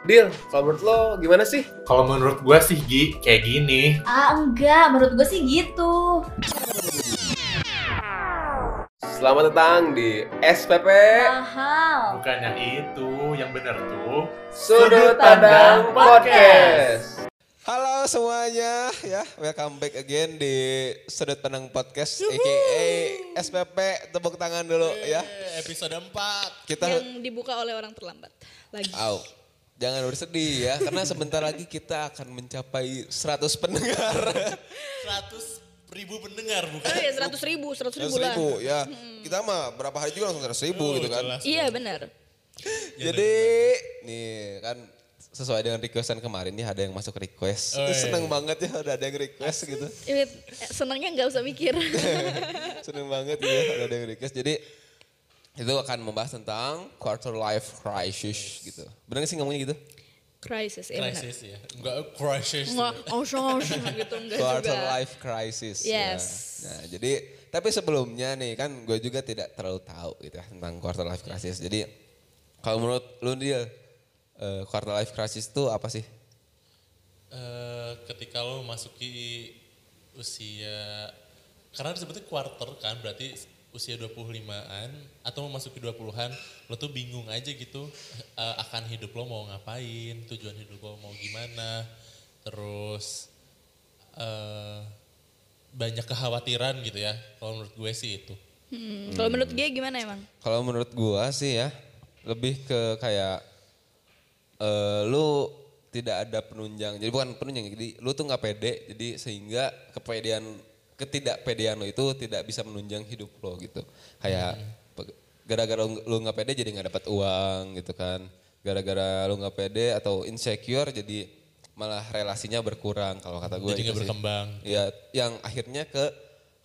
Deal, kalau menurut lo gimana sih? Kalau menurut gue sih Gi, kayak gini. Ah enggak, menurut gue sih gitu. Selamat datang di SPP Mahal. Bukan yang itu, yang bener tuh. Sudut Pandang Podcast. Halo semuanya, ya welcome back again di Sudut Pandang Podcast, aka SPP. Tepuk tangan dulu ya. Episode 4. Kita, yang dibuka oleh orang terlambat lagi. Au, jangan bersedih ya, karena sebentar lagi kita akan mencapai 100 pendengar. 100 ribu pendengar bukan? Oh ya seratus ribu, seratus 100 ribu lah. ribu ya. Kita mah berapa hari juga langsung 100 ribu Oh, gitu kan. jelas. Iya benar. Jadi nih kan sesuai dengan requestan kemarin nih ada yang masuk request. Oh, iya. Seneng banget ya udah ada yang request gitu. Senangnya nggak usah mikir. Seneng banget ya ada yang request. Jadi itu akan membahas tentang quarter life crisis gitu. Bener gak sih ngomongnya gitu? Crisis, ya benar. Crisis ya. Enggak crisis. Nggak, osong osong gitu enggak Quarter juga. life crisis. ya. Yes. Nah jadi tapi sebelumnya nih kan gue juga tidak terlalu tahu gitu ya tentang quarter life crisis. Jadi kalau menurut lu dia eh, quarter life crisis itu apa sih? Eh, ketika lo masuki usia karena disebutnya quarter kan berarti usia 25-an atau memasuki 20-an lo tuh bingung aja gitu eh, akan hidup lo mau ngapain, tujuan hidup lo mau gimana. Terus eh banyak kekhawatiran gitu ya. Kalau menurut gue sih itu. Hmm, Kalau menurut dia gimana emang? Kalau menurut gua sih ya lebih ke kayak eh lu tidak ada penunjang. Jadi bukan penunjang, jadi lu tuh nggak pede. Jadi sehingga kepedean ketidakpedean lu itu tidak bisa menunjang hidup lo gitu. Kayak gara-gara lu nggak pede jadi nggak dapat uang gitu kan. Gara-gara lu nggak pede atau insecure jadi malah relasinya berkurang kalau kata gue. Jadi nggak berkembang. Iya, yang akhirnya ke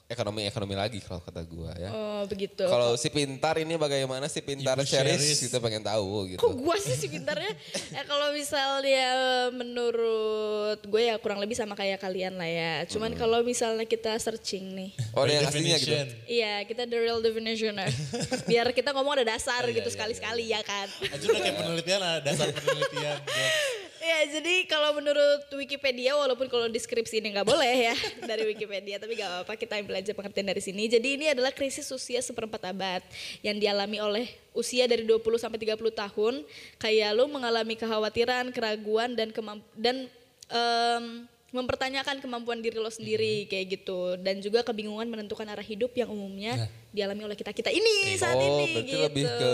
ekonomi-ekonomi lagi kalau kata gua ya. Oh begitu. Kalau si pintar ini bagaimana si pintar Ibu Cheris Cheris. kita pengen tahu gitu. Kok gua sih si pintarnya? eh, kalau misalnya menurut gue ya kurang lebih sama kayak kalian lah ya. Cuman kalau misalnya kita searching nih. Oh, ada yang aslinya gitu. Iya, kita the real definition. Biar kita ngomong ada dasar iya, gitu sekali-sekali ya kan. Aja udah kayak penelitian ada dasar penelitian. Ya jadi kalau menurut Wikipedia walaupun kalau deskripsi ini nggak boleh ya dari Wikipedia tapi gak apa-apa kita ambil aja pengertian dari sini. Jadi ini adalah krisis usia seperempat abad yang dialami oleh usia dari 20 sampai 30 tahun. Kayak lu mengalami kekhawatiran, keraguan dan kemamp dan em, mempertanyakan kemampuan diri lo sendiri kayak gitu dan juga kebingungan menentukan arah hidup yang umumnya dialami oleh kita-kita ini saat oh, ini berarti gitu. lebih ke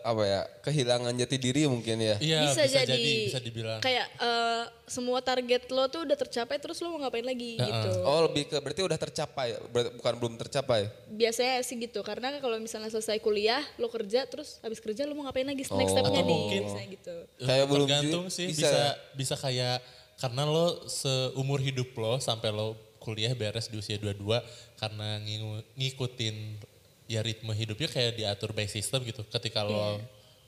apa ya? Kehilangan jati diri mungkin ya. Iya bisa, jadi, bisa dibilang. kayak eh, semua target lo tuh udah tercapai terus lo mau ngapain lagi gitu Oh, lebih ke berarti udah tercapai, bukan belum tercapai. biasanya sih gitu karena kalau misalnya selesai kuliah lo kerja terus habis kerja lo mau ngapain lagi next Oh. stepnya Atau nih mungkin- misalnya gitu Kayak belum tergantung sih bisa bisa ya? bisa kayak karena lo seumur hidup lo sampai lo kuliah beres di usia 22 karena ngikutin ya ritme hidupnya kayak diatur by system gitu. Ketika lo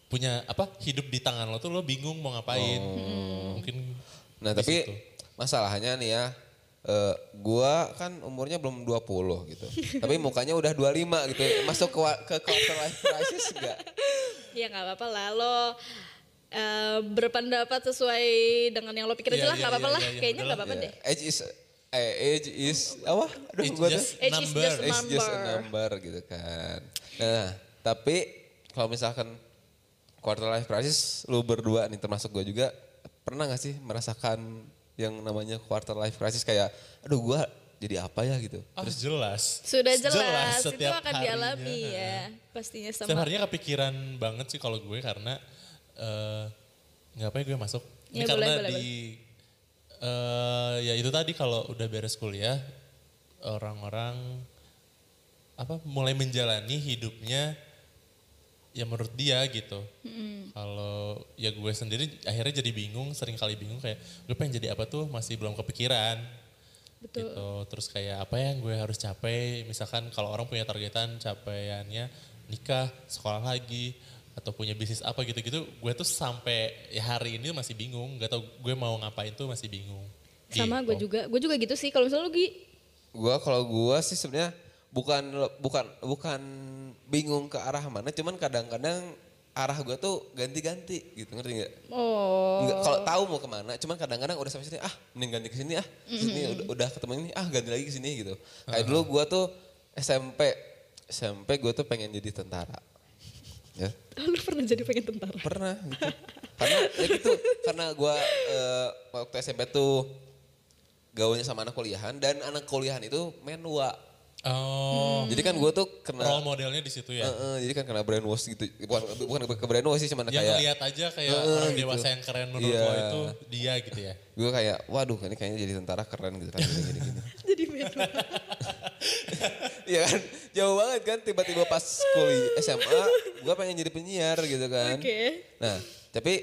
punya apa hidup di tangan lo tuh lo bingung mau ngapain. Oh. Mungkin Nah, tapi situ. masalahnya nih ya eh, gua kan umurnya belum 20 gitu. tapi mukanya udah 25 gitu. Masuk ke ke quarter life crisis enggak? ya nggak apa-apa lah lo eh, berpendapat sesuai dengan yang lo pikir aja Iya, lah iya, nggak apa-apa iya, lah iya, kayaknya Udahlah. apa-apa deh Age is eh, age is apa? Aduh, It's gua just Age is number. just a It's just a number. gitu kan. Nah, tapi kalau misalkan quarter life crisis lu berdua nih termasuk gue juga pernah gak sih merasakan yang namanya quarter life crisis kayak aduh gue jadi apa ya gitu. Ah, jelas. sudah jelas, itu setiap akan harinya. dialami ya pastinya sama Setiap harinya kepikiran banget sih kalau gue karena nggak apa ya gue masuk. Ini Ya, karena boleh, boleh, di eh ya itu tadi kalau udah beres kuliah orang-orang apa mulai menjalani hidupnya ya menurut dia gitu. Kalau ya gue sendiri akhirnya jadi bingung, sering kali bingung kayak gue pengen jadi apa tuh masih belum kepikiran. Betul. Gitu. Terus kayak apa yang gue harus capai? Misalkan kalau orang punya targetan capaiannya nikah, sekolah lagi, atau punya bisnis apa gitu-gitu, gue tuh sampai ya hari ini masih bingung, gak tau gue mau ngapain tuh masih bingung. sama gue Gitu. juga gue juga gitu sih kalau misalnya lu Gi Gua kalau gua sih sebenarnya bukan bukan bukan bingung ke arah mana, cuman kadang-kadang arah gue tuh ganti-ganti gitu ngerti nggak? Oh. Nggak, kalau tahu mau ke mana, cuman kadang-kadang udah sampai sini ah mending ganti ke sini ah, sini udah, udah ketemu ini ah ganti lagi ke sini gitu. Kayak dulu gue tuh SMP SMP gue tuh pengen jadi tentara. Ya, Lu pernah jadi pengen tentara? pernah gitu. karena ya gitu, karena gue eh, waktu SMP tuh gaulnya sama anak kuliahan dan anak kuliahan itu menua. Oh, Jadi kan gue tuh kena role modelnya di situ ya. Eh, eh, jadi kan kena brainwash gitu. Bukan bukan ke brainwash sih cuman Yang kayak ngeliat aja kayak Eh, orang gitu. dewasa yang keren menurut lo itu dia gitu ya. gue kayak waduh ini kayaknya jadi tentara keren gitu kan gini gini. gini. jadi menua. Iya kan jauh banget kan tiba-tiba pas kuliah SMA gue pengen jadi penyiar gitu kan. Oke. Nah tapi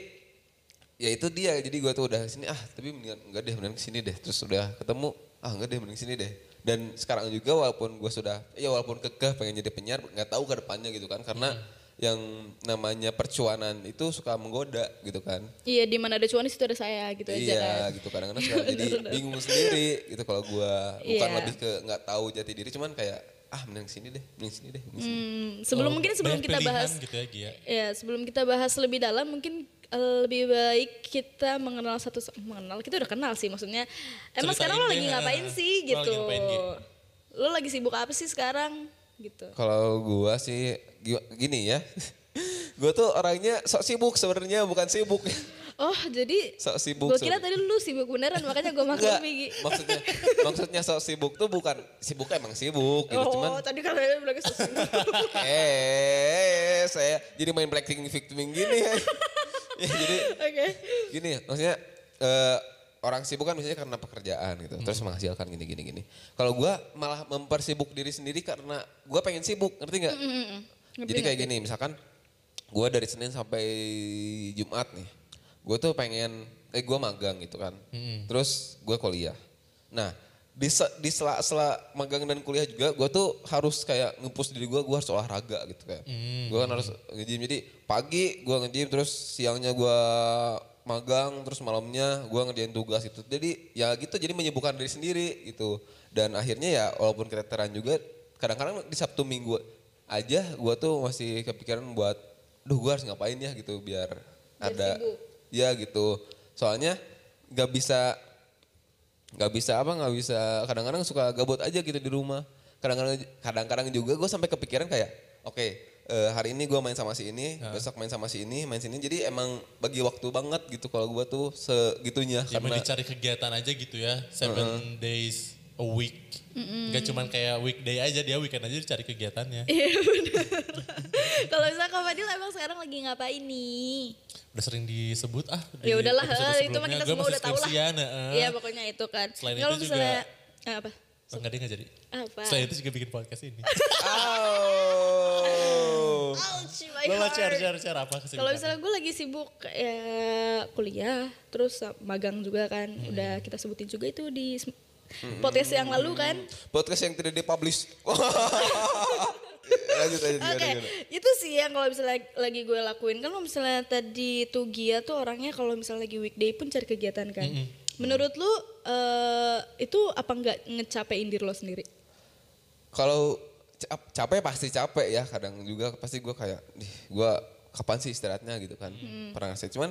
ya itu dia jadi gue tuh udah sini ah tapi mendingan enggak deh mendingan ke sini deh terus udah ketemu ah enggak deh mending sini deh dan sekarang juga walaupun gue sudah ya walaupun kekeh pengen jadi penyiar nggak tahu ke depannya gitu kan karena yang namanya percuanan itu suka menggoda gitu kan Iya di mana ada cuan di situ ada saya gitu aja iya kan. gitu kadang-kadang suka jadi bingung sendiri gitu kalau gue bukan Iya. lebih ke nggak tahu jati diri cuman kayak ah mending sini deh mending sini deh mending sini. Hmm, sebelum Oh, mungkin sebelum kita bahas gitu ya Gia. ya sebelum kita bahas lebih dalam mungkin eh, lebih baik kita mengenal satu mengenal kita udah kenal sih maksudnya emang Ceritain sekarang lo lagi ngapain sih Lo lagi gitu ngapain, lo lagi sibuk apa sih sekarang gitu Kalau gua sih gi- gini ya. gua tuh orangnya sok sibuk sebenarnya bukan sibuk. oh jadi sok sibuk. gue kira tadi lu sibuk beneran makanya gue Enggak, maklumi Gi. maksudnya maksudnya sok sibuk tuh bukan sibuk emang sibuk gitu oh cuman tadi kan ada bilang sibuk. Eh saya jadi main Blackpink victim gini. Ya. ya jadi oke. gini maksudnya eh, orang sibuk kan misalnya karena pekerjaan gitu terus menghasilkan gini gini gini. Kalau gua malah mempersibuk diri sendiri karena gua pengen sibuk ngerti nggak? Jadi kayak gini misalkan gua dari senin sampai jumat nih gua tuh pengen eh gua magang gitu kan. Terus gua kuliah. Nah di, se- di sela, sela magang dan kuliah juga gue tuh harus kayak ngepus diri gue gue harus olahraga gitu kan gue kan harus nge-gym. Jadi pagi gue nge-gym terus siangnya gue magang terus malamnya gue ngerjain tugas itu jadi ya gitu jadi menyibukkan diri sendiri gitu. Dan akhirnya ya walaupun keteteran juga kadang-kadang di sabtu minggu aja gue tuh masih kepikiran buat duh gue harus ngapain ya? gitu biar, ada sibuk. Ya gitu. Soalnya nggak bisa nggak bisa apa nggak bisa kadang-kadang suka gabut aja gitu di rumah. Kadang-kadang kadang-kadang juga gue sampai kepikiran kayak oke eh, hari ini gue main sama si ini besok main sama si ini main sini jadi emang bagi waktu banget gitu kalau gue tuh segitunya Ya karena dicari kegiatan aja gitu ya. Seven days a week. Gak cuman kayak weekday aja dia weekend aja dicari kegiatannya. Iya bener. Kalau misalnya Kak Fadil emang sekarang lagi ngapain nih? Udah sering disebut ah. di Ya udahlah, eh, itu mah kita semua udah tahu lah. eh. Iya pokoknya itu kan. Selain Kalau itu misalnya juga- Ah, apa? Oh, enggak dia enggak jadi. Apa? Selain itu juga bikin podcast ini. oh Ouch, my Lo share share share apa Kalau kesibukannya? misalnya gue lagi sibuk ya kuliah, terus magang juga kan, Hmm. udah kita sebutin juga itu di s- podcast yang lalu kan. podcast yang tidak dipublish. Lanjut Oke, gimana? itu sih yang kalau misalnya lagi gue lakuin. Kan kalau misalnya tadi tuh Gia tuh orangnya kalau misalnya lagi weekday pun cari kegiatan kan. Menurut lu eh, itu apa nggak ngecapein diri lo sendiri? kalau cap- capek pasti capek ya. Kadang juga pasti gue kayak gue kapan sih istirahatnya? gitu kan. Pernah ngasih. Cuman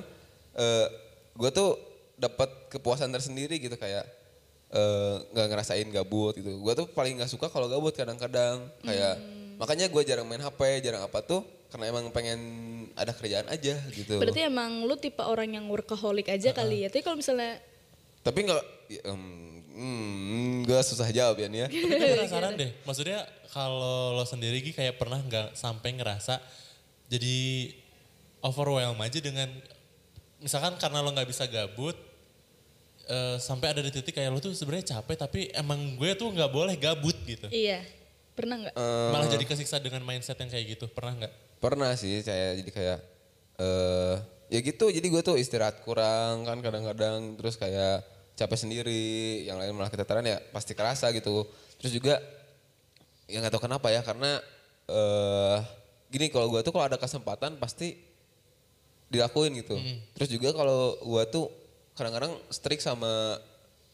eh gue tuh dapat kepuasan tersendiri gitu kayak eh, nggak ngerasain gabut gitu. Gue tuh paling nggak suka kalau gabut kadang-kadang. Kayak makanya gue jarang main hp jarang apa tuh karena emang pengen ada kerjaan aja gitu. Berarti emang lu tipe orang yang workaholic aja kali ya. Tapi kalau misalnya tapi nggak ya, hmm, gue susah jawab ya nih ya Tapi penasaran deh, maksudnya kalau lo sendiri Gi, kayak pernah nggak sampai ngerasa jadi overwhelm aja dengan misalkan karena lo nggak bisa gabut eh, sampai ada di titik kayak lo tuh sebenarnya capek tapi emang gue tuh nggak boleh gabut gitu. iya, pernah nggak? Malah jadi kesiksa dengan mindset yang kayak gitu, pernah nggak? Pernah sih saya jadi kayak eh ya gitu. Jadi gue tuh istirahat kurang kan kadang-kadang. Terus kayak capek sendiri yang lain malah keteteran ya pasti kerasa gitu. Terus juga ya nggak tahu kenapa ya karena eh gini kalau gue tuh kalau ada kesempatan pasti dilakuin gitu. Terus juga kalau gue tuh kadang-kadang strict sama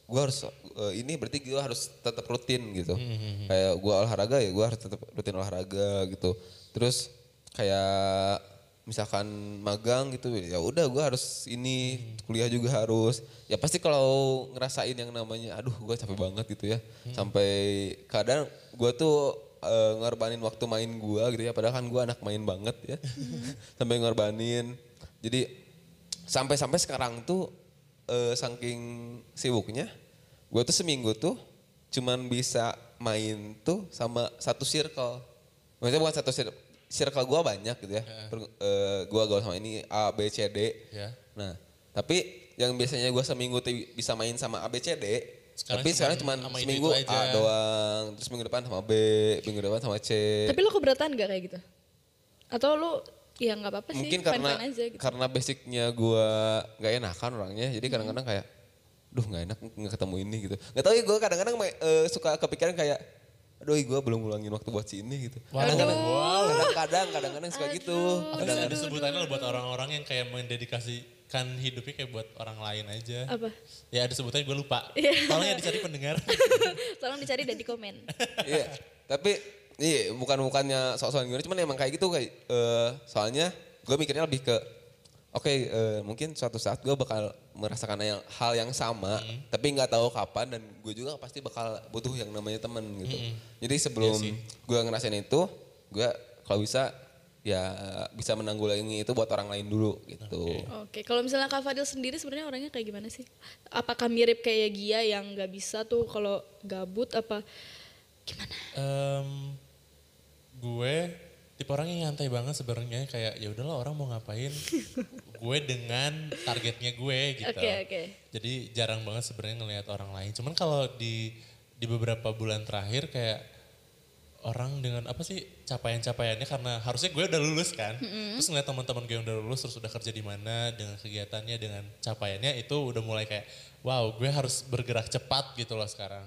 gue harus eh, ini berarti gue harus tetap rutin gitu. Kayak gue olahraga ya gue harus tetap rutin olahraga gitu. Terus kayak misalkan magang gitu ya udah gue harus ini kuliah juga harus. Ya pasti kalau ngerasain yang namanya aduh gue capek banget gitu ya. Sampai kadang gue tuh eh, ngorbanin waktu main gue gitu ya. Padahal kan gue anak main banget ya. Sampai ngorbanin. Jadi sampai-sampai sekarang tuh eh, saking sibuknya gue tuh seminggu tuh cuman bisa main tuh sama satu circle maksudnya bukan satu circle circle gue banyak gitu ya Per- eh, gue gaul sama ini A B C D Ya. nah tapi yang biasanya gue seminggu tuh bisa main sama A B C D Sekarang tapi sekarang cuma seminggu aja. A doang terus minggu depan sama B minggu depan sama C Tapi lo keberatan gak kayak gitu? Atau lo ya nggak apa-apa sih, mungkin karena aja gitu. karena basicnya gue nggak enakan orangnya jadi kadang-kadang kayak duh nggak enak nggak ketemu ini gitu nggak tahu ya gue kadang-kadang eh, suka kepikiran kayak aduh gue belum ngulangin waktu buat si ini gitu kadang-kadang kadang-kadang kadang-kadang suka gitu Apa sih ada sebutannya buat orang-orang yang kayak mendedikasikan hidupnya kayak buat orang lain aja. Apa? Ya ada sebutannya gue lupa. Tolong ya dicari pendengar. Tolong dicari dan di komen. iya tapi iya bukan bukannya sok-sokan gimana cuman emang kayak gitu kayak eh, soalnya gue mikirnya lebih ke oke eh, mungkin suatu saat gue bakal merasakan yang hal yang sama tapi nggak tahu kapan dan gue juga pasti bakal butuh yang namanya temen gitu. Jadi sebelum gue ngerasain itu gue kalau bisa ya bisa menanggulangi itu buat orang lain dulu gitu. Oke, kalau misalnya Kak Fadil sendiri sebenarnya orangnya kayak gimana sih? Apakah mirip kayak Gia yang nggak bisa tuh kalau gabut apa gimana? Em, gue tipe orang yang nyantai banget sebenarnya kayak ya udahlah orang mau ngapain? Gue dengan targetnya gue gitu. Oke, oke. jadi jarang banget sebenarnya ngelihat orang lain. Cuman kalau di di beberapa bulan terakhir kayak orang dengan apa sih capaian-capaiannya karena harusnya gue udah lulus kan. Terus ngeliat teman-teman gue yang udah lulus terus udah kerja di mana dengan kegiatannya dengan capaiannya itu udah mulai kayak wow gue harus bergerak cepat gitu loh sekarang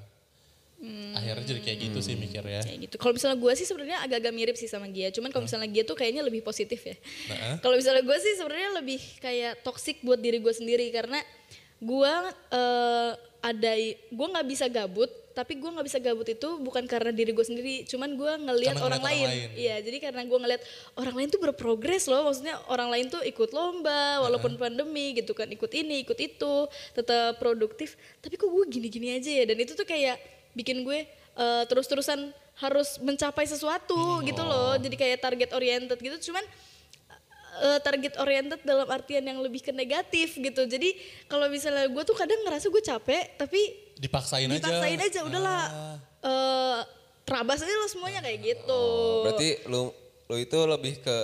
akhirnya jadi kayak gitu sih mikirnya Kayak gitu. Kalau misalnya gue sih sebenarnya agak-agak mirip sih sama Gia. Cuman kalau misalnya Gia tuh kayaknya lebih positif ya. Nah. Kalau misalnya gue sih sebenarnya lebih kayak toxic buat diri gue sendiri. Karena gue eh ada gue nggak bisa gabut tapi gue nggak bisa gabut itu bukan karena diri gue sendiri. Cuman gue ngelihat orang ngeliat orang lain. lain. iya jadi karena gue ngelihat orang lain tuh berprogres loh. Maksudnya orang lain tuh ikut lomba walaupun pandemi gitu kan. Ikut ini ikut itu tetap produktif. Tapi kok gue gini-gini aja ya? Dan itu tuh kayak bikin gue eh, terus-terusan harus mencapai sesuatu gitu loh. Jadi kayak target oriented gitu. Cuman eh, target oriented dalam artian yang lebih ke negatif gitu. Jadi kalau misalnya gue tuh kadang ngerasa gue capek tapi dipaksain, dipaksain aja, udahlah. Ah. eh terabas aja lo semuanya kayak gitu. berarti lu lu itu lebih ke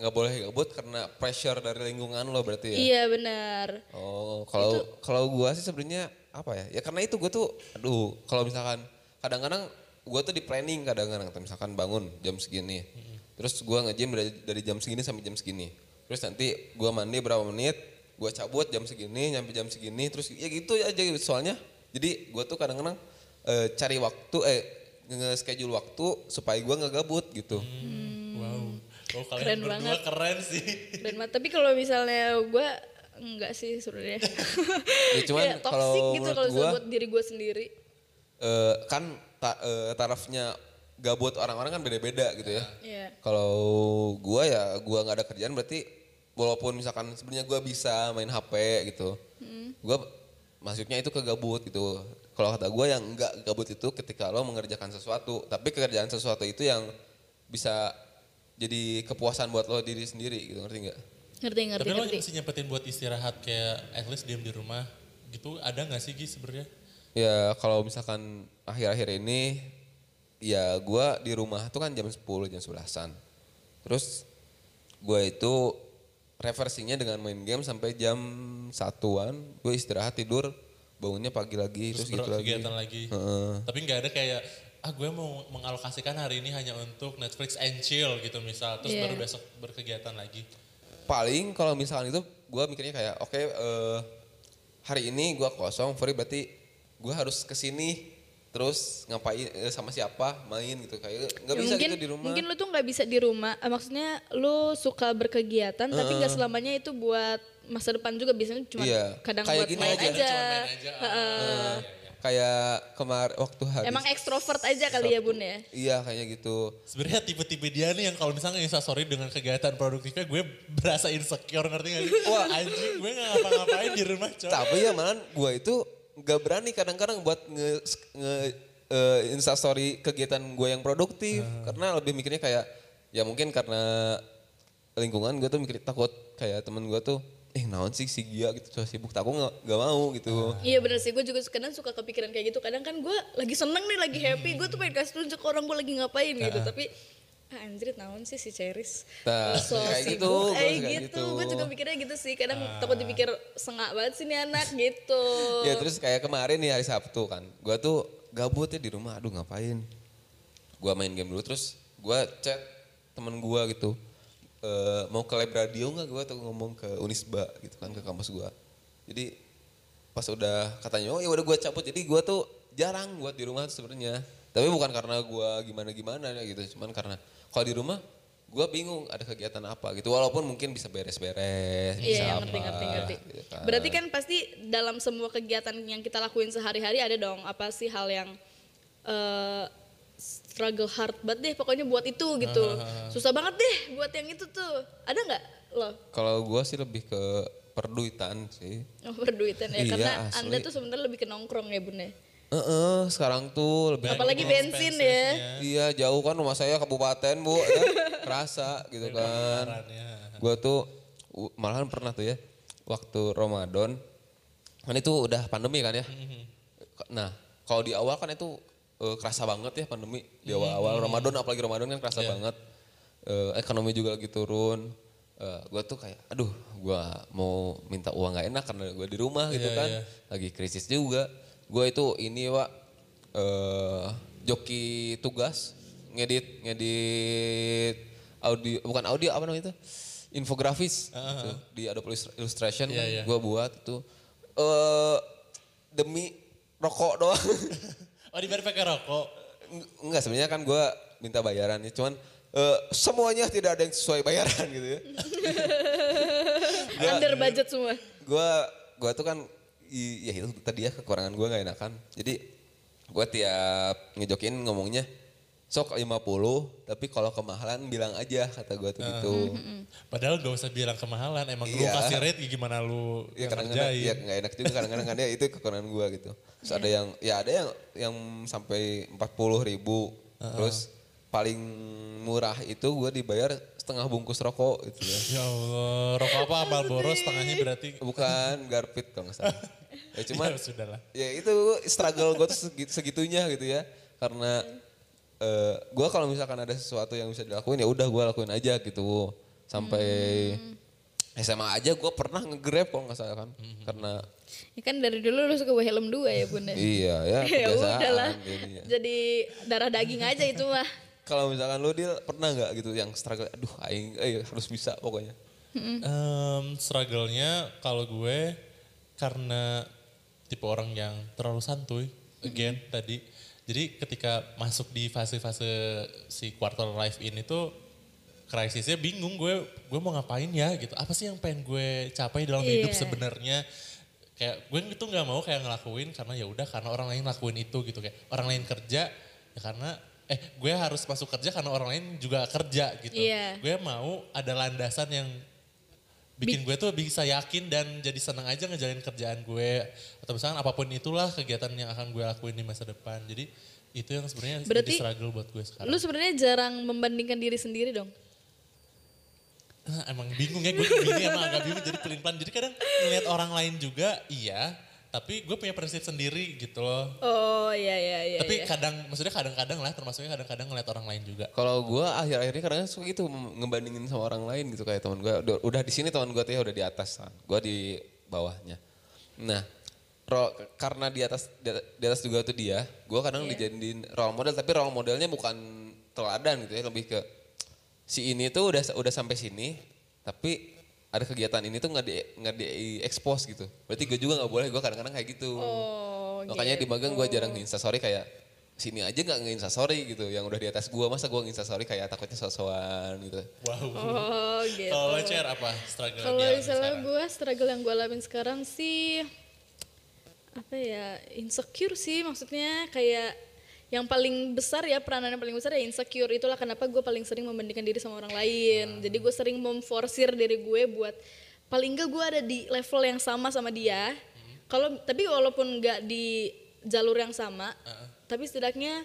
nggak boleh gabut karena pressure dari lingkungan lo berarti ya? Iya benar. Oh, kalau kalau gua sih sebenarnya apa ya? Ya karena itu gua tuh aduh, kalau misalkan kadang-kadang gua tuh di planning kadang-kadang misalkan bangun jam segini. Terus gua nge-gym dari, dari jam segini sampai jam segini. Terus nanti gua mandi berapa menit, gua cabut jam segini, nyampe jam segini, terus ya gitu aja soalnya. Jadi gua tuh kadang-kadang eh, cari waktu eh nge-schedule waktu supaya gua nggak gabut gitu. wow oh kalian Keren berdua banget. keren sih keren banget tapi kalau misalnya gue enggak sih sebenarnya Ya, cuman toxic kalau gitu kalau gua- buat diri gue sendiri eh kan ta- eh, tarafnya gabut orang-orang kan beda-beda gitu ya. Iya. Kalau gua ya gua nggak ada kerjaan berarti walaupun misalkan sebenarnya gua bisa main HP gitu. Gua masuknya itu ke gabut gitu. Kalau kata gua yang nggak gabut itu ketika lo mengerjakan sesuatu, tapi pekerjaan sesuatu itu yang bisa jadi kepuasan buat lo diri sendiri gitu ngerti nggak? Ngerti ngerti tapi lo ngerti mesti nyempetin buat istirahat kayak at least diem di rumah gitu ada nggak sih Gi sebenarnya Ya kalau misalkan akhir-akhir ini ya gua di rumah tuh kan jam 10 jam 11-an. Terus gua itu reversingnya dengan main game sampai jam satuan, gue istirahat tidur, bangunnya pagi lagi terus, terus gitu lagi. berkegiatan lagi, Heeh. tapi nggak ada kayak ah gue mau mengalokasikan hari ini hanya untuk Netflix and chill gitu misal terus Iya. baru besok berkegiatan lagi Paling kalau misalkan itu gua mikirnya kayak oke eh, hari ini gua kosong, free berarti gua harus ke sini terus ngapain eh, sama siapa main gitu. Kayak nggak Ya, bisa mungkin gitu di rumah. mungkin lu tuh nggak bisa di rumah. Eh, maksudnya lu suka berkegiatan tapi nggak selamanya itu buat masa depan juga. Biasanya cuma Iya, kadang kayak buat gini main aja. aja, Cuma main aja, ah, Heeh. Kayak kemarin waktu hari Emang ekstrovert aja kali ya bun ya. Iya kayaknya gitu. Sebenarnya tipe-tipe dia nih yang kalau misalnya instastory dengan kegiatan produktifnya gue berasa insecure ngerti gak sih? Wah anjing gue gak ngapa-ngapain di rumah coy. Tapi ya malah gue itu nggak berani kadang-kadang buat nge, nge eh, instastory kegiatan gue yang produktif karena lebih mikirnya kayak ya mungkin karena lingkungan gue tuh mikir takut kayak temen gue tuh eh naon sih si Gia gitu so sibuk aku nggak nggak mau gitu Iya bener sih, gue juga kadang suka kepikiran kayak gitu. Kadang kan gue lagi seneng nih, lagi happy, gue tuh pengen kasih tunjuk orang gue lagi ngapain gitu. Tapi ah, anjir naon sih si Ceris. Nah, so kayak gitu, gua eh gitu. gitu. Gue juga mikirnya gitu sih. Kadang takut dipikir sengak banget sih nih anak gitu. ya terus kayak kemarin nih hari Sabtu kan gue tuh gabut ya di rumah aduh ngapain gue main game dulu terus gue chat temen gue gitu eh, mau ke lab radio nggak gue tuh ngomong ke Unisba gitu kan ke kampus gue jadi pas udah katanya oh ya udah gue cabut jadi gue tuh jarang buat di rumah sebenarnya tapi bukan karena gue gimana gimana gitu cuman karena kalau di rumah gue bingung ada kegiatan apa gitu walaupun mungkin bisa beres-beres bisa Iya, apa ngerti, ngerti, ngerti. gitu kan. Berarti kan pasti dalam semua kegiatan yang kita lakuin sehari-hari ada dong apa sih hal yang eh, struggle hard banget deh pokoknya buat itu gitu. Susah banget deh buat yang itu tuh. Ada nggak lo? Kalau gue sih lebih ke perduitan sih. Oh, berduitan ya Iya, karena asli. Anda tuh sebenarnya lebih ke nongkrong ya Bun ya. Heeh, sekarang tuh lebih Apalagi bensin ya. Iya jauh kan rumah saya kabupaten bu, ya. kerasa gitu kan. Pengeluarannya. Gue tuh malahan pernah tuh ya waktu Ramadan kan itu udah pandemi kan ya. Nah kalau di awal kan itu eh, kerasa banget ya pandemi di awal-awal Ramadan apalagi Ramadan kan kerasa banget. Eh, ekonomi juga lagi turun. gue tuh kayak, aduh, gue mau minta uang nggak enak karena gue di rumah gitu Iya, kan, iya. lagi krisis juga. Gue itu ini pak, eh joki tugas ngedit ngedit audio bukan audio apa namanya itu infografis gitu, di Adobe Illust- Illustration Iya, iya. gue buat itu eh demi rokok doang Oh dibayar pakai rokok. Eng- enggak sebenarnya kan gue minta bayaran ya cuman eh, semuanya tidak ada yang sesuai bayaran gitu ya Under budget semua. gue gue tuh kan i- ya itu tadi ya kekurangan gue nggak enakan jadi gue tiap ngejokin ngomongnya sok 50 tapi kalau kemahalan bilang aja kata gue tuh gitu. Padahal gak usah bilang kemahalan. Emang lu Iya. kasih rate ya gimana lu ya kadang-kadang ngerjain. ya nggak enak juga kadang-kadang kan ya itu kekurangan gue gitu. Terus ada yang ya ada yang yang sampai 40 ribu terus paling murah itu gue dibayar setengah bungkus rokok gitu ya. Ya Allah, rokok apa? Marlboro setengahnya berarti. bukan garpit kalau nggak salah. Ya cuman ya ya itu struggle gue tuh segi- segitunya gitu ya. Karena eh gue kalau misalkan ada sesuatu yang bisa dilakuin ya udah gue lakuin aja gitu sampai SMA aja gue pernah nge-grab kalau nggak salah kan karena Ya kan dari dulu lu suka bawa helm dua ya Bun ya. iya ya ya udahlah. jadinya. Jadi darah daging aja itu mah. kalau misalkan lu dia pernah nggak gitu yang struggle aduh aing eh, harus bisa pokoknya Em, struggle-nya kalau gue karena tipe orang yang terlalu santuy, again tadi. Jadi ketika masuk di fase-fase si quarter life ini tuh krisisnya bingung gue gue mau ngapain ya gitu. Apa sih yang pengen gue capai dalam hidup Iya. sebenarnya? Kayak gue itu nggak mau kayak ngelakuin karena ya udah karena orang lain lakuin itu gitu kayak orang lain kerja ya karena eh gue harus masuk kerja karena orang lain juga kerja gitu. Iya. Gue mau ada landasan yang bikin gue tuh bisa yakin dan jadi senang aja ngejalanin kerjaan gue. Atau misalkan apa pun itulah kegiatan yang akan gue lakuin di masa depan. Jadi itu yang sebenarnya jadi struggle buat gue sekarang. Lu sebenarnya jarang membandingkan diri sendiri dong. Ah, emang bingung ya gue begini emang agak bingung jadi pelin pelan jadi kadang ngeliat orang lain juga iya tapi gue punya prinsip sendiri gitu loh Oh iya iya iya. tapi iya. kadang maksudnya kadang-kadang lah termasuknya kadang-kadang ngeliat orang lain juga Kalau gue akhir-akhir ini kadang suka gitu ngebandingin sama orang lain gitu kayak teman gue udah, udah di sini teman gue tuh ya udah di atas kan, gue di bawahnya. Nah, ro- karena di atas di, di atas juga tuh dia, gue kadang dijadiin role model tapi role modelnya bukan teladan gitu ya lebih ke si ini tuh udah udah sampai sini tapi ada kegiatan ini tuh nggak di nggak di expose gitu. Berarti gue juga nggak boleh gue kadang-kadang kayak gitu. Oh, Makanya di magang gue jarang nge sorry kayak sini aja nggak nge sorry gitu. Yang udah di atas gua masa gua sorry kayak takutnya sosokan gitu. Wow. Oh gitu. kalau Cer apa struggle Kalau misalnya gue struggle yang gue alamin sekarang sih apa ya insecure sih maksudnya. Kayak yang paling besar ya peranan yang paling besar ya insecure. Itulah kenapa gue paling sering membandingkan diri sama orang lain. Jadi gue sering memforsir diri gue buat paling enggak gue ada di level yang sama sama dia. Kalau tapi walaupun nggak di jalur yang sama tapi setidaknya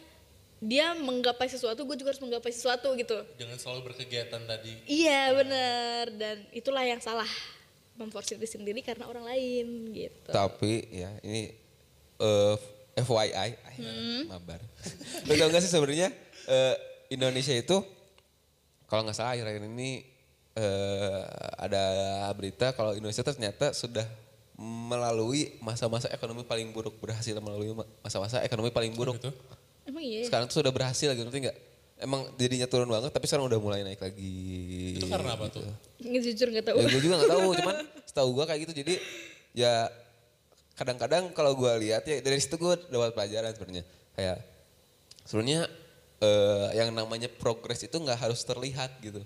dia menggapai sesuatu gue juga harus menggapai sesuatu gitu. Jangan selalu berkegiatan tadi. iya benar. Dan itulah yang salah memforsir diri sendiri karena orang lain gitu. Tapi ya ini eh, FYI, Hmm. mabar. Lu tau gak sih sebenarnya eh, Indonesia itu kalau nggak salah akhir-akhir ini eh, ada berita kalau Indonesia ternyata sudah melalui masa-masa ekonomi paling buruk berhasil melalui ma- masa-masa ekonomi paling buruk. Gitu. emang iya ya? Sekarang tuh sudah berhasil gitu ngerti nggak? Emang jadinya turun banget tapi sekarang udah mulai naik lagi. Itu karena apa tuh? Nggak jujur nggak tahu Ya gue juga nggak tahu, cuman setahu gue kayak gitu. Jadi ya kadang-kadang kalau gue lihat ya dari situ gue dapat pelajaran sebenarnya. Kayak sebenarnya eh, yang namanya progres itu nggak harus terlihat gitu.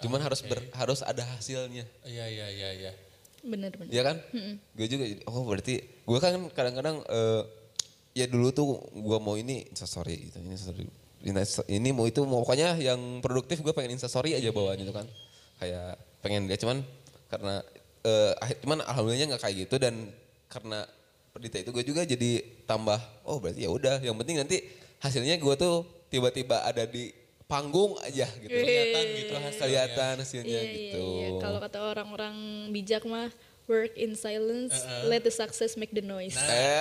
Cuman harus ber- harus ada hasilnya. Iya iya iya iya. bener bener Iya kan? Gue juga oh berarti gue kan kadang-kadang eh, ya dulu tuh gue mau ini instastory gitu, ini. Insta- Ini mau itu mau pokoknya yang produktif gue pengen instastory aja bawaan itu kan. Kayak pengen dia cuman karena eh, akhir- cuman alhamdulillahnya nggak kayak gitu dan karena berita itu gue juga jadi tambah oh berarti ya udah yang penting nanti hasilnya gue tuh tiba-tiba ada di panggung aja gitu. Kelihatan gitu hasilnya. Kelihatan hasilnya Iya, iya, gitu. iya. Kalau kata orang-orang bijak mah work in silence, let the success make the noise. Eh,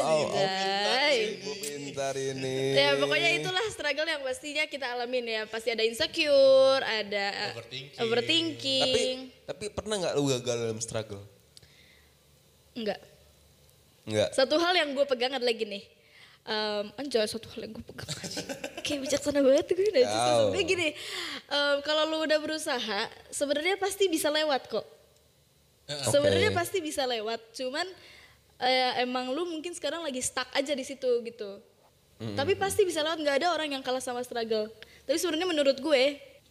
oh, Anjay. Gue pintar ini. Ya pokoknya itulah struggle yang pastinya kita alamin ya. Pasti ada insecure, ada uh, Overthinking. overthinking. Tapi tapi pernah nggak lu gagal dalam struggle? Enggak. Enggak. Satu hal yang gue pegang adalah gini. Um, anjay satu hal yang gue pegang Kayak bijaksana banget gue Wow. udah Sebenarnya gini em, Kalau lu udah berusaha Sebenarnya pasti bisa lewat kok Sebenarnya Oke. pasti bisa lewat Cuman eh, Emang lu mungkin sekarang lagi stuck aja di situ gitu Tapi pasti bisa lewat nggak ada orang yang kalah sama struggle Tapi sebenarnya menurut gue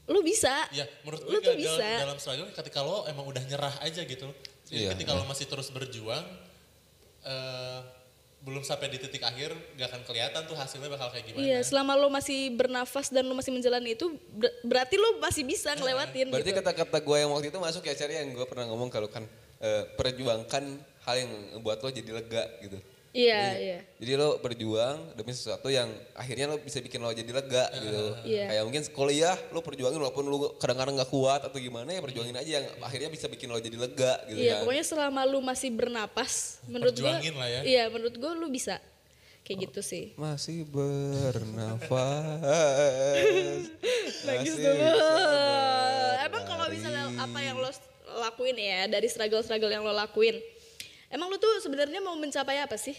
Lu bisa Ya menurut Lu gue tuh dalam, bisa dalam struggle ketika lo emang udah nyerah aja gitu. Jadi Iya, ketika lo masih terus berjuang, eh, belum sampai di titik akhir gak akan kelihatan tuh hasilnya bakal kayak gimana. Iya, selama lo masih bernafas dan lo masih menjalani itu, ber- berarti lo masih bisa ngelewatin Berarti gitu. kata-kata gue yang waktu itu masuk ya cari yang gue pernah ngomong kalau kan eh, perjuangkan hal yang buat lo jadi lega gitu. Iya, Jadi- iya. Jadi lo berjuang demi sesuatu yang akhirnya lo bisa bikin lo jadi lega gitu. Iya. Kayak mungkin kuliah lo perjuangin walaupun lo kadang-kadang nggak kuat atau gimana ya perjuangin aja yang akhirnya bisa bikin lo jadi lega gitu Iya, kan. pokoknya selama lu masih bernapas, menurut gua Perjuangin lah ya. Iya, menurut gua lu bisa. Kayak gitu sih. Masih bernafas. Bagus bisa Emang kalau misalnya apa yang lo lakuin ya dari struggle-struggle yang lo lakuin, emang lo tuh sebenarnya mau mencapai apa sih?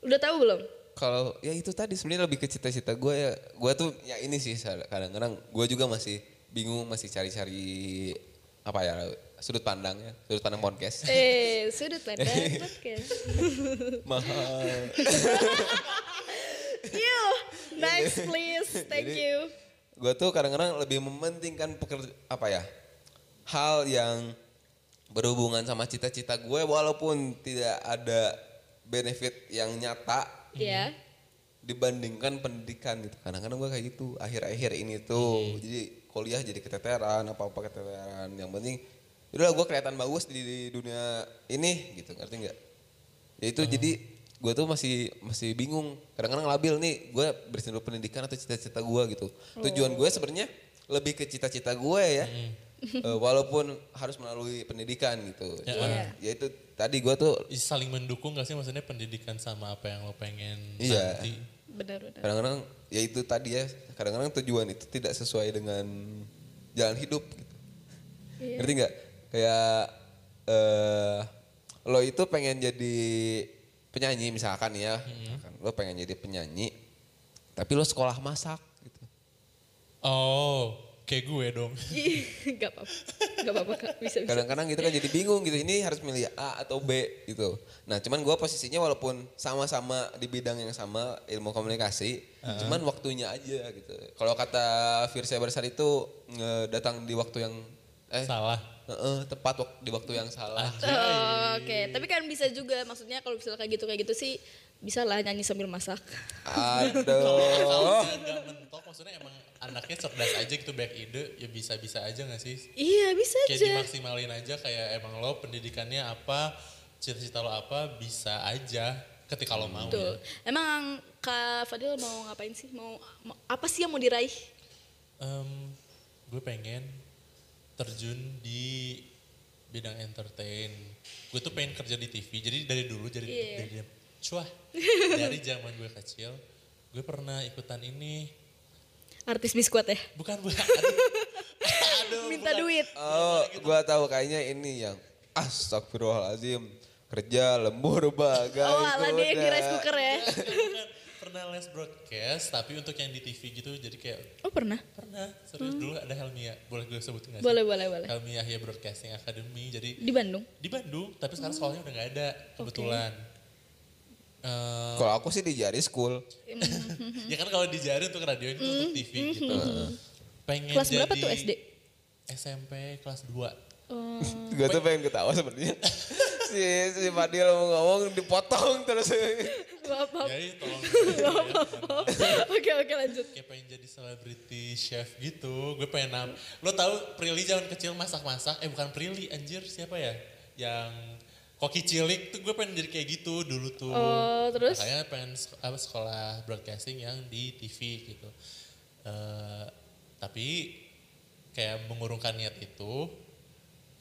Udah tahu belum? Kalau ya itu tadi sebenarnya lebih ke cita-cita gue ya. Gue tuh ya ini sih kadang-kadang gue juga masih bingung masih cari-cari apa ya sudut pandang ya sudut pandang podcast Eh, sudut pandang podcast. mahal You, next please. Thank Jadi- you. gue tuh kadang-kadang lebih mementingkan pekerja apa ya hal yang berhubungan sama cita-cita gue walaupun tidak ada benefit yang nyata. Ya. dibandingkan pendidikan gitu. Kadang-kadang gue kayak gitu. Akhir-akhir ini tuh jadi kuliah jadi keteteran apa apa keteteran. Yang penting udah gue kelihatan bagus di, di dunia ini gitu. Ngerti nggak? Ya itu jadi gue tuh masih masih bingung. Kadang-kadang labil nih gue bersihin dulu pendidikan atau cita-cita gue gitu. Tujuan gue sebenarnya lebih ke cita-cita gue ya Eh, walaupun harus melalui pendidikan gitu. Cuman ya. itu tadi gue tuh saling mendukung gak sih? Maksudnya pendidikan sama apa yang lo pengen Iya. nanti? Benar-benar. kadang-kadang ya itu tadi ya kadang-kadang tujuan itu tidak sesuai dengan jalan hidup gitu. ngerti nggak? Kayak eh lo itu pengen jadi penyanyi misalkan ya. Misalkan lo pengen jadi penyanyi tapi lo sekolah masak gitu. Oh, kayak gue dong. Gak apa-apa. Gak apa-apa, Kak. Bisa, bisa. kadang-kadang gitu kan jadi bingung gitu ini harus milih A atau B gitu nah cuman gua posisinya walaupun sama-sama di bidang yang sama ilmu komunikasi cuman waktunya aja gitu kalau kata Firsa Bersari itu datang di waktu yang eh Salah. Heeh, tepat wak- di waktu yang salah. Oh, Oke, tapi kan bisa juga maksudnya kalau misalnya kayak gitu kayak gitu sih bisa lah nyanyi sambil masak. Kalau Aduh. nggak mentok, maksudnya emang anaknya cerdas aja gitu banyak ide, ya bisa-bisa aja gak sih? Iya bisa Kayak aja. dimaksimalin aja kayak emang lo pendidikannya apa, cita-cita lo apa, bisa aja ketika lo mau Betul. ya. Emang Kak Fadil mau ngapain sih? Mau, mau- apa sih yang mau diraih? Em, gue pengen terjun di bidang entertain. Gue tuh pengen kerja di TV. Jadi dari dulu jadi Iya. dari cuah dari zaman gue kecil, gue pernah ikutan ini. Artis biskuit ya? Bukan bukan. Aduh, Minta bukan. duit. Oh, gua tahu kayaknya ini yang astagfirullahalazim kerja lembur bagai Oh ala dia yang di rice cooker ya? Pernah les broadcast, tapi untuk yang di TV gitu, jadi kayak Oh pernah? pernah serius dulu ada Helmia, boleh gue sebutin nggak sih? Boleh, boleh, boleh. Helmia ya Broadcasting Academy, jadi Di Bandung? di Bandung, tapi sekarang sekolahnya udah nggak ada kebetulan. Eh, Kalau aku sih di Jari School. ya kan kalau di Jari untuk radio itu untuk TV gitu. Pengen Kelas berapa tuh SD? SMP kelas 2. Oh, Gue tuh pengen ketawa sebenarnya. si si Fadil mau ngomong dipotong terus. maaf, maaf. Jadi tolong Oke, oke lanjut. kayak pengen jadi celebrity chef gitu. Gue pengen nam. Lo tahu Prilly zaman kecil masak-masak? Eh bukan Prilly, anjir siapa ya? Yang koki cilik tuh gue pengen jadi kayak gitu dulu tuh. Oh, terus? Makanya pengen apa, sekolah broadcasting yang di TV gitu. Eh, tapi kayak mengurungkan niat itu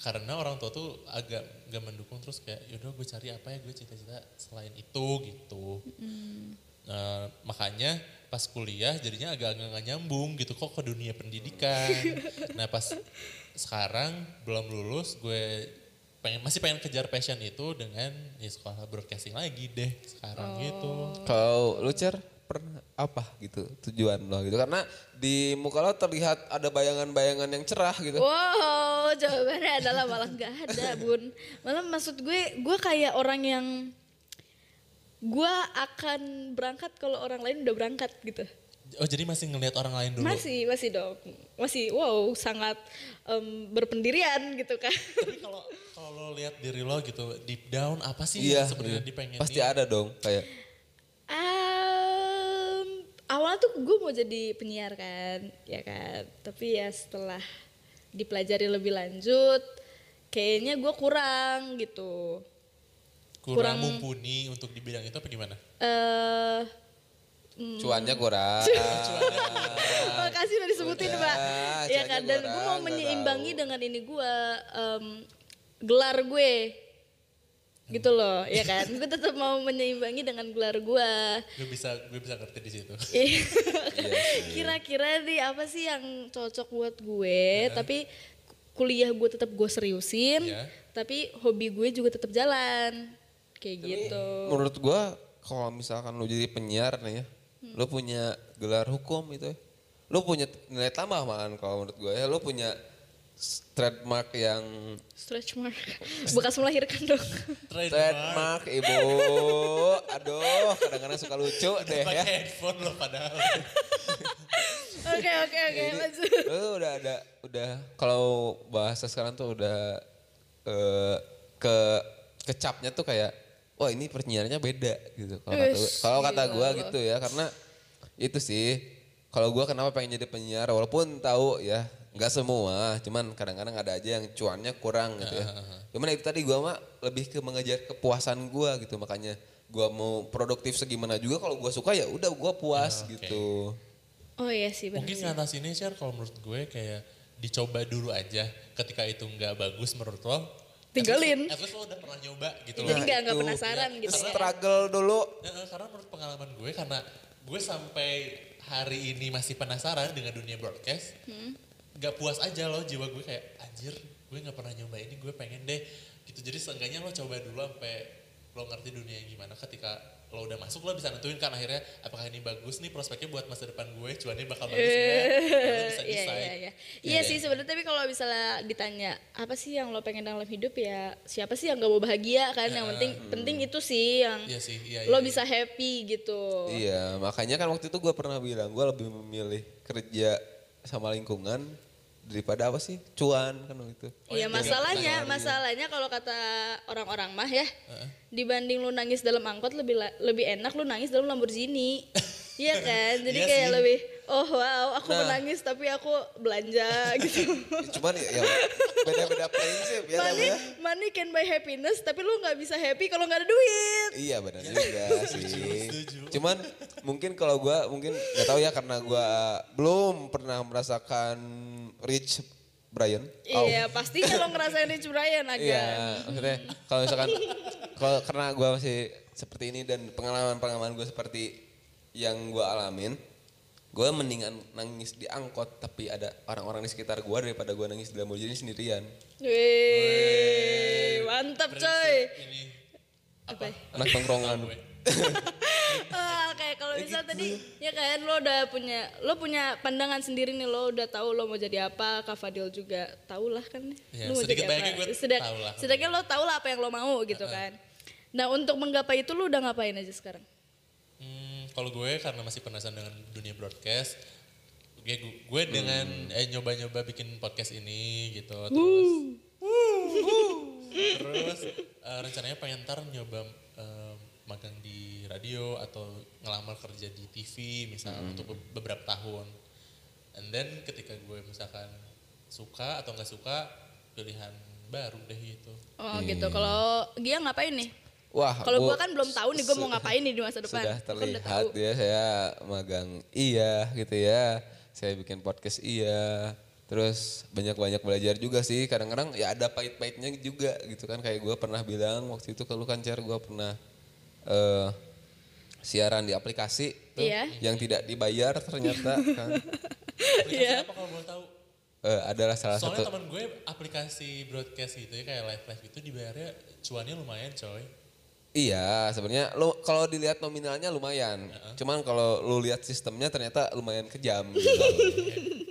karena orang tua tuh agak gak mendukung terus kayak yaudah gue cari apa ya gue cita-cita selain itu gitu. Nah, makanya pas kuliah jadinya agak agak nggak nyambung gitu kok ke dunia pendidikan. nah pas sekarang belum lulus gue pengen masih pengen kejar passion itu dengan ya sekolah broadcasting lagi deh sekarang gitu. Kalau lu cer pernah apa gitu tujuan lo gitu karena di muka lo terlihat ada bayangan-bayangan yang cerah gitu. Wow, jawabannya adalah malah nggak ada, Bun. Malah maksud gue, gue kayak orang yang gue akan berangkat kalau orang lain udah berangkat gitu. Oh jadi masih ngelihat orang lain dulu. Masih, masih dong. Masih, wow, sangat em, berpendirian gitu kan. Tapi kalau kalau lo lihat diri lo gitu deep down apa sih Iya, yang sebenarnya iya. dipengenin? pasti ada dong kayak Em, awal tuh gue mau jadi penyiar kan, ya kan. Tapi ya setelah dipelajari lebih lanjut, kayaknya gue kurang gitu. kurang, kurang- mumpuni untuk di bidang itu apa gimana? Eh, cuannya kurang. Makasih udah disebutin Udah, pak. Ya kan dan gue mau menyeimbangi tahu. dengan ini gue em, gelar gue, gitu loh, ya kan. gue tetap mau menyeimbangi dengan gelar gue. Gue bisa gue bisa ngerti di situ. Iya Kira-kira nih apa sih yang cocok buat gue? Tapi kuliah gue tetap gue seriusin, Iya. tapi hobi gue juga tetap jalan, kayak gitu. Menurut gua kalau misalkan lu jadi penyiar nih ya, Hmm. Lu punya gelar hukum itu ya. Lu punya nilai tambah malahan kalau menurut gua ya, lu punya trademark yang Stretch mark, bekas melahirkan dong. trademark ibu. Aduh, kadang-kadang suka lucu deh Pakai ya. headphone lo padahal. Oke oke oke lanjut. lu udah ada udah kalau bahasa sekarang tuh udah eh, ke kecapnya tuh kayak wah ini penyiarnya beda gitu kalau kata kalau kata gila gua lo. gitu ya karena itu sih kalau gua kenapa pengen jadi penyiar walaupun tahu ya nggak semua cuman kadang-kadang ada aja yang cuannya kurang gitu ya cuman itu tadi gua mah lebih ke mengejar kepuasan gua gitu makanya gua mau produktif segimana juga kalau gua suka ya udah gua puas Ya, oke. gitu Oh iya sih benar Mungkin sih. ngatasinnya share kalau menurut gue kayak dicoba dulu aja. Ketika itu nggak bagus menurut lo, Tinggalin. At least, lo udah pernah nyoba gitu Jadi loh. nggak nggak itu. penasaran gitu ya. struggle dulu Ya, karena menurut pengalaman gue karena gue sampai hari ini masih penasaran dengan dunia broadcast. Gak puas aja loh jiwa gue kayak anjir gue nggak pernah nyoba ini gue pengen deh. Gitu. Jadi seenggaknya lo coba dulu sampai lo ngerti dunia yang gimana ketika lo udah masuk lo bisa nentuin kan akhirnya apakah ini bagus nih prospeknya buat masa depan gue cuannya bakal bagus nggak? Nah, lo bisa Iya decide. iya. Iya. Iya sih sebenarnya tapi kalau misalnya ditanya apa sih yang lo pengen dalam hidup? ya siapa sih yang gak mau bahagia kan? Yang penting penting itu sih yang Iya sih, iya, lo iya, bisa happy gitu. Iya, makanya kan waktu itu gue pernah bilang gue lebih memilih kerja sama lingkungan daripada apa sih cuan kan gitu Iya masalahnya, masalahnya kalau kata orang-orang mah ya, dibanding lu nangis dalam angkot lebih lebih enak lu nangis dalam Lamborghini. Iya kan? Jadi Iya kayak sih. lebih oh wow, aku Nah. menangis tapi aku belanja gitu. cuman ya, ya beda-beda prinsip ya money, namanya money can buy happiness, tapi lu nggak bisa happy kalau nggak ada duit. Iya benar juga sih. Cuman mungkin kalau gua mungkin nggak tahu ya karena gua belum pernah merasakan rich Brian. Oh. Iya, pastinya lo ngerasain Rich Brian agak. Iya, maksudnya kalau misalkan kalau karena gua masih seperti ini dan pengalaman-pengalaman gue seperti yang gua alamin, gua mendingan nangis di angkot tapi ada orang-orang di sekitar gua daripada gua nangis di Lamborghini sendirian. Wih, mantap coy. Ini Apa? ya? Anak tongkrongan. Ah, kayak kalau misal tadi ya kan lo udah punya lo punya pandangan sendiri nih lo udah tahu lo mau jadi apa Kak Fadil juga tahu lah kan Ya, lo mau sedikit jadi apa. lah. sedikitnya lo tahu lah apa yang lo mau gitu kan. Nah untuk menggapai itu lo udah ngapain aja sekarang? Hmm, kalau gue karena masih penasaran dengan dunia broadcast, gue, gue dengan eh, nyoba-nyoba bikin podcast ini gitu, terus terus eh, rencananya pengen ntar nyoba eh, magang di radio atau ngelamar kerja di TV misalnya untuk be- beberapa tahun. And then ketika gue misalkan suka atau nggak suka pilihan baru deh gitu. oh gitu kalau dia ngapain nih Wah, kalau gua gua kan belum tahu nih gue mau ngapain nih di masa depan Sudah kan udah terlihat ya saya magang iya gitu ya. Saya bikin podcast iya. Terus banyak-banyak belajar juga sih. Kadang-kadang ya ada pahit-pahitnya juga gitu kan. Kayak gue pernah bilang waktu itu ke lu kan Cer, gue pernah eh siaran di aplikasi tuh Iya. yang tidak dibayar ternyata kan. Aplikasi apa kalau boleh tahu? Eh, adalah salah Soalnya satu teman gue aplikasi broadcast gitu ya kayak live live itu dibayarnya cuannya lumayan coy. Iya, sebenarnya lo kalau dilihat nominalnya lumayan. Cuman kalau lu lihat sistemnya ternyata lumayan kejam gitu.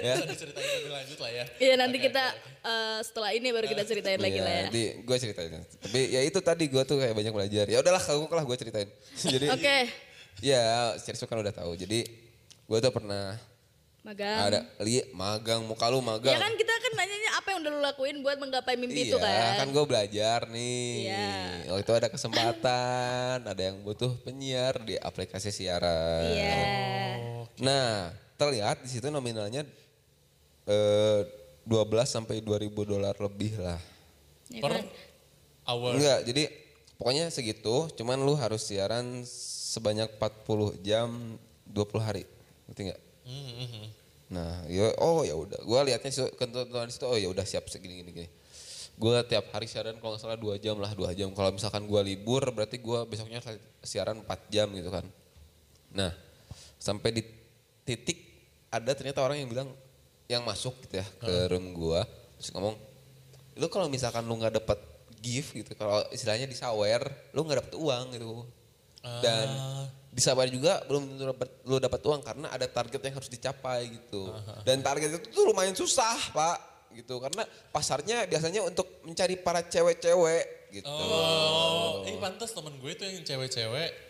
ya. Bisa diceritain lebih lanjut lah ya. Iya nanti kita eh, setelah ini baru kita ceritain lagi Iya, lah ya. Nanti gue ceritain. Tapi ya itu tadi gue tuh kayak banyak belajar. Ya udahlah kalau lah gue ceritain. Jadi Oke, ya Cerso kan udah tahu. Jadi gue tuh pernah magang. ada li magang muka lu magang. Ya kan kita kan nanyanya apa yang udah lu lakuin buat menggapai mimpi itu Iya, kan. gue belajar nih. Iya. Waktu itu ada kesempatan, ada yang butuh penyiar di aplikasi siaran. Iya. Nah, terlihat di situ nominalnya eh 12 sampai 2000 dolar lebih lah. Ya Per kan? hour. Enggak, jadi pokoknya segitu, cuman lu harus siaran sebanyak 40 jam 20 hari. Ngerti enggak? Hmm, hmm, hmm. Nah, ya oh ya udah. Gua liatnya su- ketentuan di situ oh ya udah siap segini gini gini. Gua tiap hari siaran kalau nggak salah dua jam lah, dua jam. Kalau misalkan gua libur berarti gua besoknya siaran 4 jam gitu kan. Nah, sampai di titik ada ternyata orang yang bilang yang masuk gitu ya ke room gua terus ngomong, "Lu kalau misalkan lu nggak dapat gift gitu, kalau istilahnya disawer, lu nggak dapat uang gitu." Dan disabar juga belum tentu dapat lu dapat uang karena ada target yang harus dicapai gitu. Dan target itu tuh lumayan susah, Pak, gitu. Karena pasarnya biasanya untuk mencari para cewek-cewek gitu. Oh, eh pantas temen gue tuh yang cewek-cewek.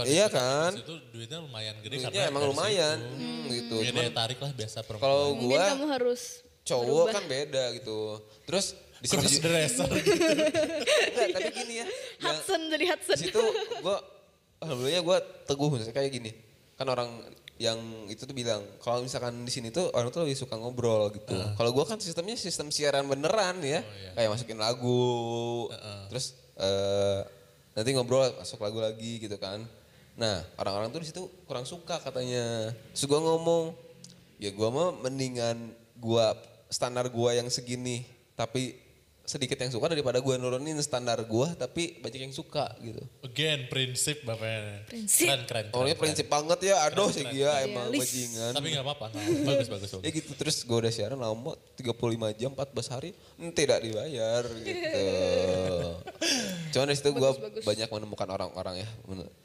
Pada Iya situ- kan? Itu duitnya lumayan gede Duitnya karena emang lumayan situ. hmm, gitu. Punya Cuman tarik lah biasa perempuan. kalau gua kamu harus cowok berubah. kan beda gitu. Terus di sini cross dresser Enggak, tapi gini ya. Hudson jadi Hudson. di situ gue alhamdulillah gue teguh kayak gini kan orang yang itu tuh bilang kalau misalkan di sini tuh orang tuh lebih suka ngobrol gitu kalau gue kan sistemnya sistem siaran beneran ya kayak masukin lagu terus eh, nanti ngobrol masuk lagu lagi gitu kan nah orang-orang tuh di situ kurang suka katanya. Terus gue ngomong ya gue mah mendingan gue standar gue yang segini tapi sedikit yang suka daripada gue nurunin standar gue tapi banyak yang suka gitu. Again prinsip bapaknya. Prinsip. keren keren, keren, orangnya keren. prinsip banget ya. Aduh sih dia emang bajingan. Tapi nggak apa-apa nggak- bagus bagus ya bagus gitu terus gue udah siaran lama 35 jam 14 hari hmm, tidak dibayar gitu. Cuman dari situ gue banyak menemukan orang-orang ya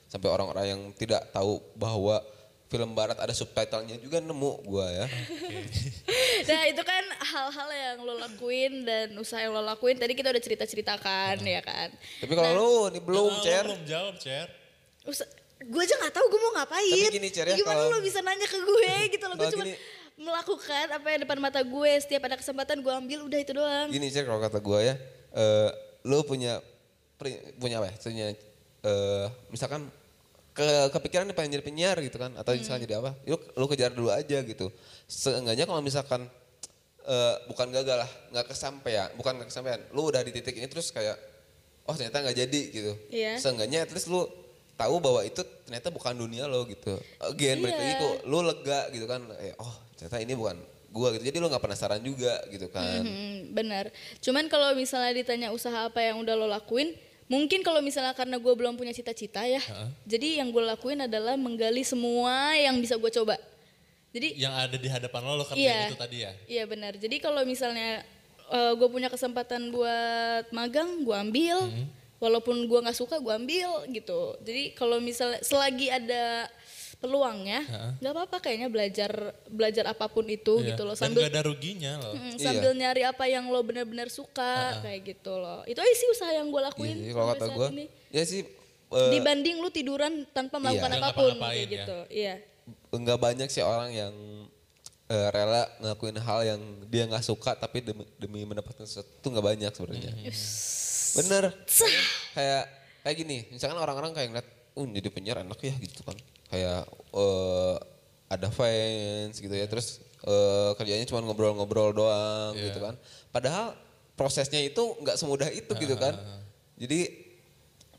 sampai orang-orang yang tidak tahu bahwa film barat ada subtitlenya juga nemu gue ya Nah itu kan hal-hal yang lo lakuin dan usaha yang lo lakuin tadi kita udah cerita-ceritakan ya kan. tapi kalau lu nih belum Nah, cer belum jawab cer Usa gue aja nggak tahu gue mau ngapain. Tapi gini, Cer, ya, Gimana kalau- lo bisa nanya ke gue gitu loh. Gue cuma gini, melakukan apa yang depan mata gue setiap ada kesempatan gue ambil udah itu doang Gini sih kalau kata gue ya, eh lu punya punya apa ya? Punya eh misalkan ke kepikiran nih pengen jadi penyiar gitu kan atau misalkan jadi apa? Yuk lu kejar dulu aja gitu. Seenggaknya kalau misalkan eh bukan gagal lah, nggak kesampaian, bukan nggak kesampaian. Lu udah di titik ini terus kayak oh ternyata nggak jadi gitu. Iya. Seenggaknya at least lu tahu bahwa itu ternyata bukan dunia lo gitu. Again balik lagi Iya. kok lu lega gitu kan. Eh, oh ternyata ini bukan gua gitu. Jadi lu nggak penasaran juga gitu kan. Mhm, benar. Cuman kalau misalnya ditanya usaha apa yang udah lo lakuin, mungkin kalau misalnya karena gue belum punya cita-cita ya, jadi yang gue lakuin adalah menggali semua yang bisa gue coba. Jadi Yang ada di hadapan lo, lo kerjain Iya. itu tadi ya? Iya benar. Jadi kalau misalnya gue punya kesempatan buat magang, gue ambil. Walaupun gue nggak suka, gue ambil gitu. Jadi kalau misalnya selagi ada peluangnya, nggak apa-apa kayaknya belajar belajar apa pun itu Iya. gitu loh. Dan Sambil gak ada ruginya loh. Mm, sambil nyari apa yang lo benar-benar suka kayak gitu loh. Itu aja sih usaha yang gue lakuin. Iya, kalau kata gue, ini. ya sih eh, Dibanding lu tiduran tanpa melakukan Nggak apa pun kayak ya. gitu. Iya. nggak banyak sih orang yang eh, rela ngelakuin hal yang dia nggak suka tapi demi, demi mendapatkan sesuatu itu nggak banyak sebenarnya. Bener. Kayak kayak gini, misalkan orang-orang kayak ngeliat, uh jadi penyiar enak ya gitu kan. Kayak eh, ada fans gitu ya, terus eh, kerjanya cuma ngobrol-ngobrol doang gitu kan. Padahal prosesnya itu nggak semudah itu gitu kan. Jadi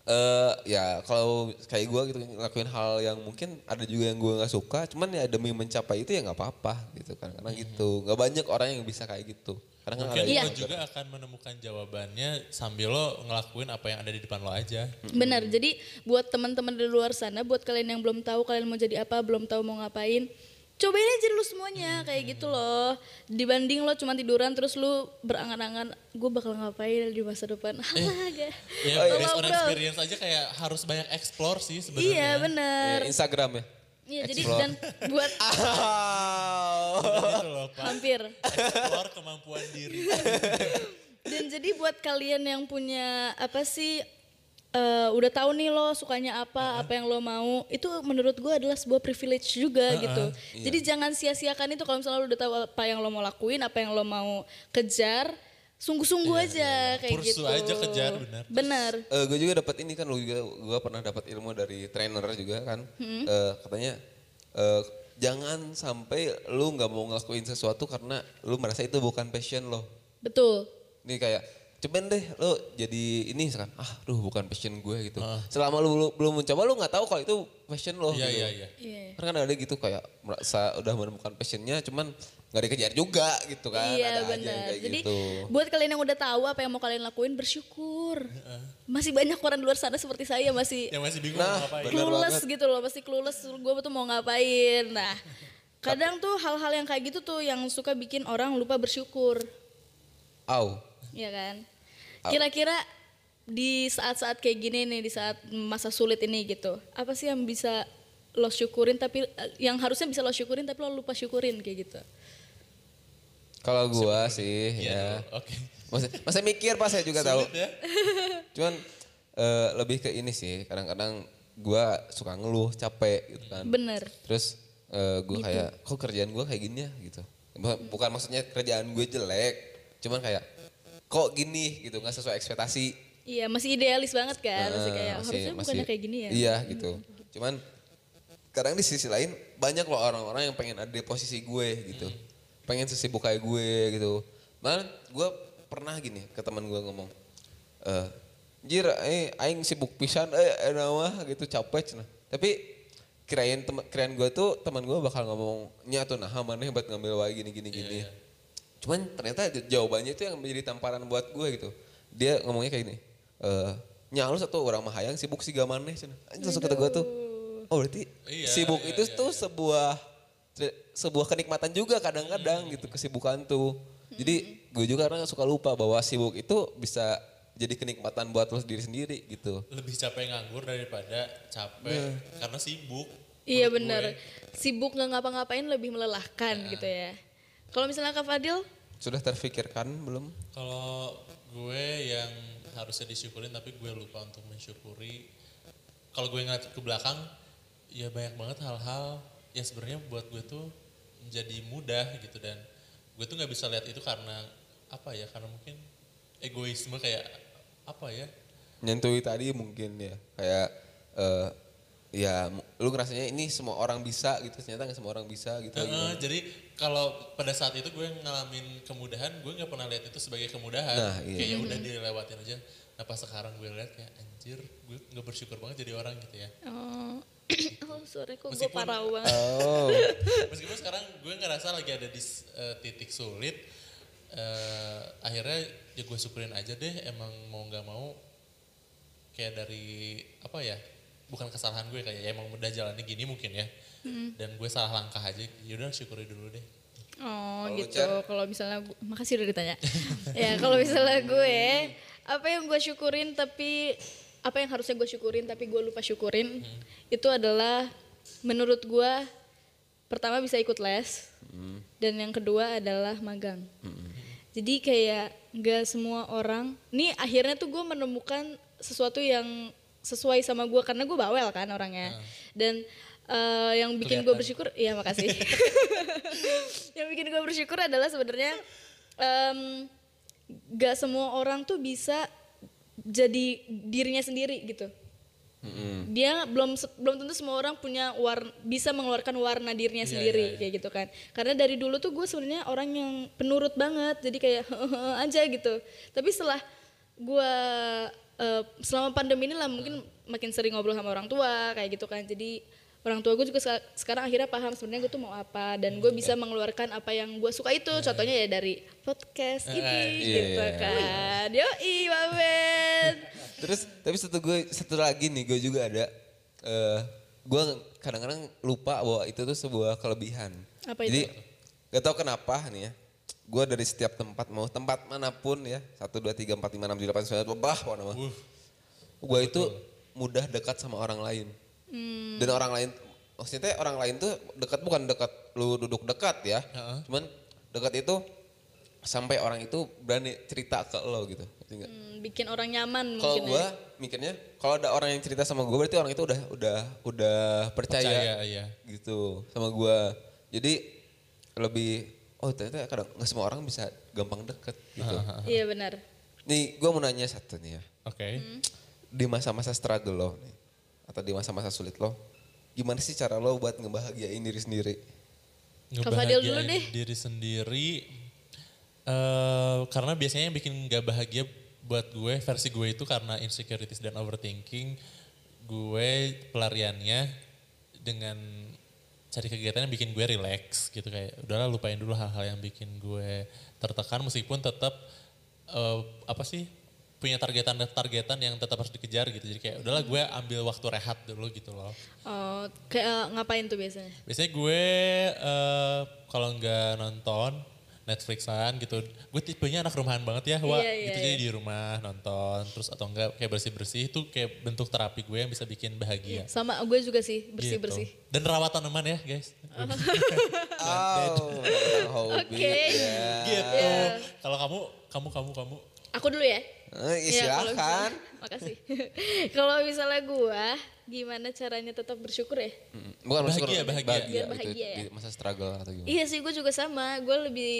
eh ya kalau kayak gue gitu ngelakuin hal yang mungkin ada juga yang gue nggak suka cuman ya demi mencapai itu ya nggak apa-apa gitu kan. Karena gitu. Nggak banyak orang yang bisa kayak gitu karena kan Mungkin ada Iya. lo juga akan menemukan jawabannya sambil lo ngelakuin apa yang ada di depan lo aja. Benar. Jadi buat teman-teman di luar sana, buat kalian yang belum tahu kalian mau jadi apa, belum tahu mau ngapain, cobain aja dulu semuanya kayak gitu loh. Dibanding lo cuma tiduran terus lu berangan-angan, gue bakal ngapain di masa depan. Alah, gak. Ya, based on experience aja kayak harus banyak explore sih sebenarnya. Iya benar. Ya, Instagram ya Iya jadi dan buat loh, Pak. hampir. Explore kemampuan diri. Dan jadi buat kalian yang punya apa sih eh, udah tahu nih lo sukanya apa, apa yang lo mau, itu menurut gue adalah sebuah privilege juga gitu. Jadi jangan sia-siakan itu kalau misalnya lo udah tahu apa yang lo mau lakuin, apa yang lo mau kejar, sungguh-sungguh aja kayak Pursue gitu. aja, kejar, benar. Benar. gue juga dapat ini kan lu juga gue pernah dapat ilmu dari trainer juga kan Eh, katanya eh, jangan sampai lu nggak mau ngelakuin sesuatu karena lu merasa itu bukan passion lo Betul. Ini kayak cobain deh lo jadi ini misalkan ah duh bukan passion gue gitu. Selama lu belum- belum mencoba lu nggak tahu kalau itu passion lo Iya, gitu. iya, iya. Iya. Karena kan ada gitu kayak merasa udah menemukan passionnya cuman nggak dikejar juga gitu kan. Iya ada aja yang benar. kayak Jadi gitu. buat kalian yang udah tahu apa yang mau kalian lakuin bersyukur. Masih banyak orang di luar sana seperti saya masih Yang masih bingung Nah, mau ngapain. clueless gitu loh, masih clueless gue tuh mau ngapain. Nah, kadang tuh hal-hal yang kayak gitu tuh yang suka bikin orang lupa bersyukur, Au. ya kan? Kira-kira di saat-saat kayak gini nih, di saat masa sulit ini gitu, apa sih yang bisa lo syukurin tapi yang harusnya bisa lo syukurin tapi lo lupa syukurin kayak gitu? Kalau gua sih Iya, ya. dong. Oke. Masih, masih mikir pas saya juga tahu. Ya. Cuman eh, lebih ke ini sih. Kadang-kadang gua suka ngeluh, capek gitu kan. Bener. Terus eh, gue kayak kok kerjaan gue kayak gini ya gitu. Bukan maksudnya kerjaan gue jelek, cuman kayak kok gini gitu nggak sesuai ekspektasi. Iya masih idealis banget kan, masih Eh, kayak masih- harusnya bukannya masih- kayak gini ya. Iya gitu. Cuman kadang di sisi lain banyak loh orang-orang yang pengen ada di posisi gue gitu. Pengen sesibuk kayak gue gitu. Malah gue pernah gini ke teman gue ngomong, eh jir, eh, aing sibuk pisan, eh, nama gitu capek cenah. Tapi kirain teman kirain gue tuh teman gue bakal ngomong nya tuh nah mana hebat ngambil wae gini gini gini. Cuman ternyata jawabannya itu yang menjadi tamparan buat gue gitu. Dia ngomongnya kayak gini, eh nyalus atau orang mahayang sibuk si gamaneh cenah. Anjir langsung kata gue tuh, oh berarti Iya, sibuk iya, itu iya, tuh sebuah sebuah kenikmatan juga kadang-kadang gitu kesibukan tuh. Jadi gue juga kadang suka lupa bahwa sibuk itu bisa jadi kenikmatan buat lo sendiri sendiri gitu. Lebih capek nganggur daripada capek karena sibuk. Iya gue. sibuk nggak ngapa-ngapain lebih melelahkan gitu ya. Kalau misalnya Kak Fadil, Sudah terfikirkan belum? Kalau gue yang harusnya disyukurin tapi gue lupa untuk mensyukuri. Kalau gue ngeliat ke belakang, ya banyak banget hal-hal yang sebenarnya buat gue tuh menjadi mudah gitu dan gue tuh nggak bisa lihat itu karena apa ya karena mungkin egoisme kayak apa ya? Nyentui tadi mungkin ya kayak eh ya lu ngerasanya ini semua orang bisa gitu ternyata nggak semua orang bisa gitu. Heeh, jadi kalau pada saat itu gue ngalamin kemudahan gue nggak pernah lihat itu sebagai kemudahan. Nah, iya. kayak ya udah dilewatin aja. Nah pas sekarang gue lihat kayak anjir gue nggak bersyukur banget jadi orang gitu ya. Oh, oh sorry kok gue parah banget. Oh. meskipun sekarang gue ngerasa lagi ada di eh, titik sulit eh, akhirnya ya gue syukurin aja deh emang mau nggak mau kayak dari apa ya bukan kesalahan gue kayak ya emang udah jalannya gini mungkin ya dan gue salah langkah aja yaudah syukuri dulu deh Oh lu, gitu. Kalau misalnya gua- makasih udah ditanya. ya kalau misalnya gue apa yang gue syukurin tapi apa yang harusnya gue syukurin tapi gue lupa syukurin itu adalah menurut gue pertama bisa ikut les dan yang kedua adalah magang. Jadi kayak nggak semua orang. Nih akhirnya tuh gue menemukan sesuatu yang sesuai sama gue karena gue bawel kan orangnya dan eh, yang bikin gue bersyukur iya makasih yang bikin gue bersyukur adalah sebenarnya em, gak semua orang tuh bisa jadi dirinya sendiri gitu. Dia belum belum tentu semua orang punya warna bisa mengeluarkan warna dirinya Iya, sendiri iya, iya. kayak gitu kan. Karena dari dulu tuh gue sebenarnya orang yang penurut banget jadi kayak aja gitu. Tapi setelah gue eh, selama pandemi ini lah mungkin makin sering ngobrol sama orang tua kayak gitu kan. Jadi orang tua gue juga seka- sekarang akhirnya paham sebenarnya gue tuh mau apa dan gue bisa mengeluarkan apa yang gue suka itu contohnya ya dari podcast ini iya, gitu iya. kan yoi Baben Terus tapi satu gue satu lagi nih gue juga ada eh gue kadang-kadang lupa bahwa itu tuh sebuah kelebihan. Apa itu? Jadi gak tau kenapa nih ya. Gue dari setiap tempat mau tempat mana pun ya satu dua tiga empat lima enam tujuh delapan sembilan bah mana mah. Gue itu mudah dekat sama orang lain. Hmm. Dan orang lain maksudnya orang lain tuh dekat bukan dekat lu duduk dekat ya. Heeh. Cuman dekat itu sampai orang itu berani cerita ke lo gitu. Hmm, bikin orang nyaman Kalau mungkin gue ya. mikirnya kalau ada orang yang cerita sama gue berarti orang itu udah udah udah percaya, Percaya, iya. gitu sama gue. Jadi lebih oh ternyata kadang nggak semua orang bisa gampang deket gitu. Iya benar. Nih gue mau nanya satu nih ya. oke Di masa-masa struggle lo nih atau di masa-masa sulit lo, gimana sih cara lo buat ngebahagiain diri sendiri? Fadil dulu Ngebahagiain deh. diri sendiri eh karena biasanya yang bikin gak bahagia buat gue versi gue itu karena insecurities dan overthinking gue pelariannya dengan cari kegiatan yang bikin gue relax gitu kayak udahlah lupain dulu hal-hal yang bikin gue tertekan meskipun tetap eh, apa sih punya targetan targetan yang tetap harus dikejar gitu jadi kayak udahlah gue ambil waktu rehat dulu gitu loh Oh, kayak ngapain tuh biasanya? Biasanya gue eh, kalau nggak nonton Netflixan gitu, gue tipenya anak rumahan banget ya, wah Iya, iya, gitu iya. jadi di rumah nonton, terus atau enggak kayak bersih bersih itu kayak bentuk terapi gue yang bisa bikin bahagia. Sama gue juga sih bersih bersih. Gitu. Dan rawat tanaman ya guys. Oh. Oke. ya. gitu. Iya. Kalau kamu, kamu, kamu, kamu. Aku dulu ya. Eh, Iya, kalau silakan. makasih. kalau misalnya gue, gimana caranya tetap bersyukur ya? Bukan Bahagia, lo, bahagia. Biar gitu, bahagia ya. di masa struggle atau gimana? Iya sih, gue juga sama. Gue lebih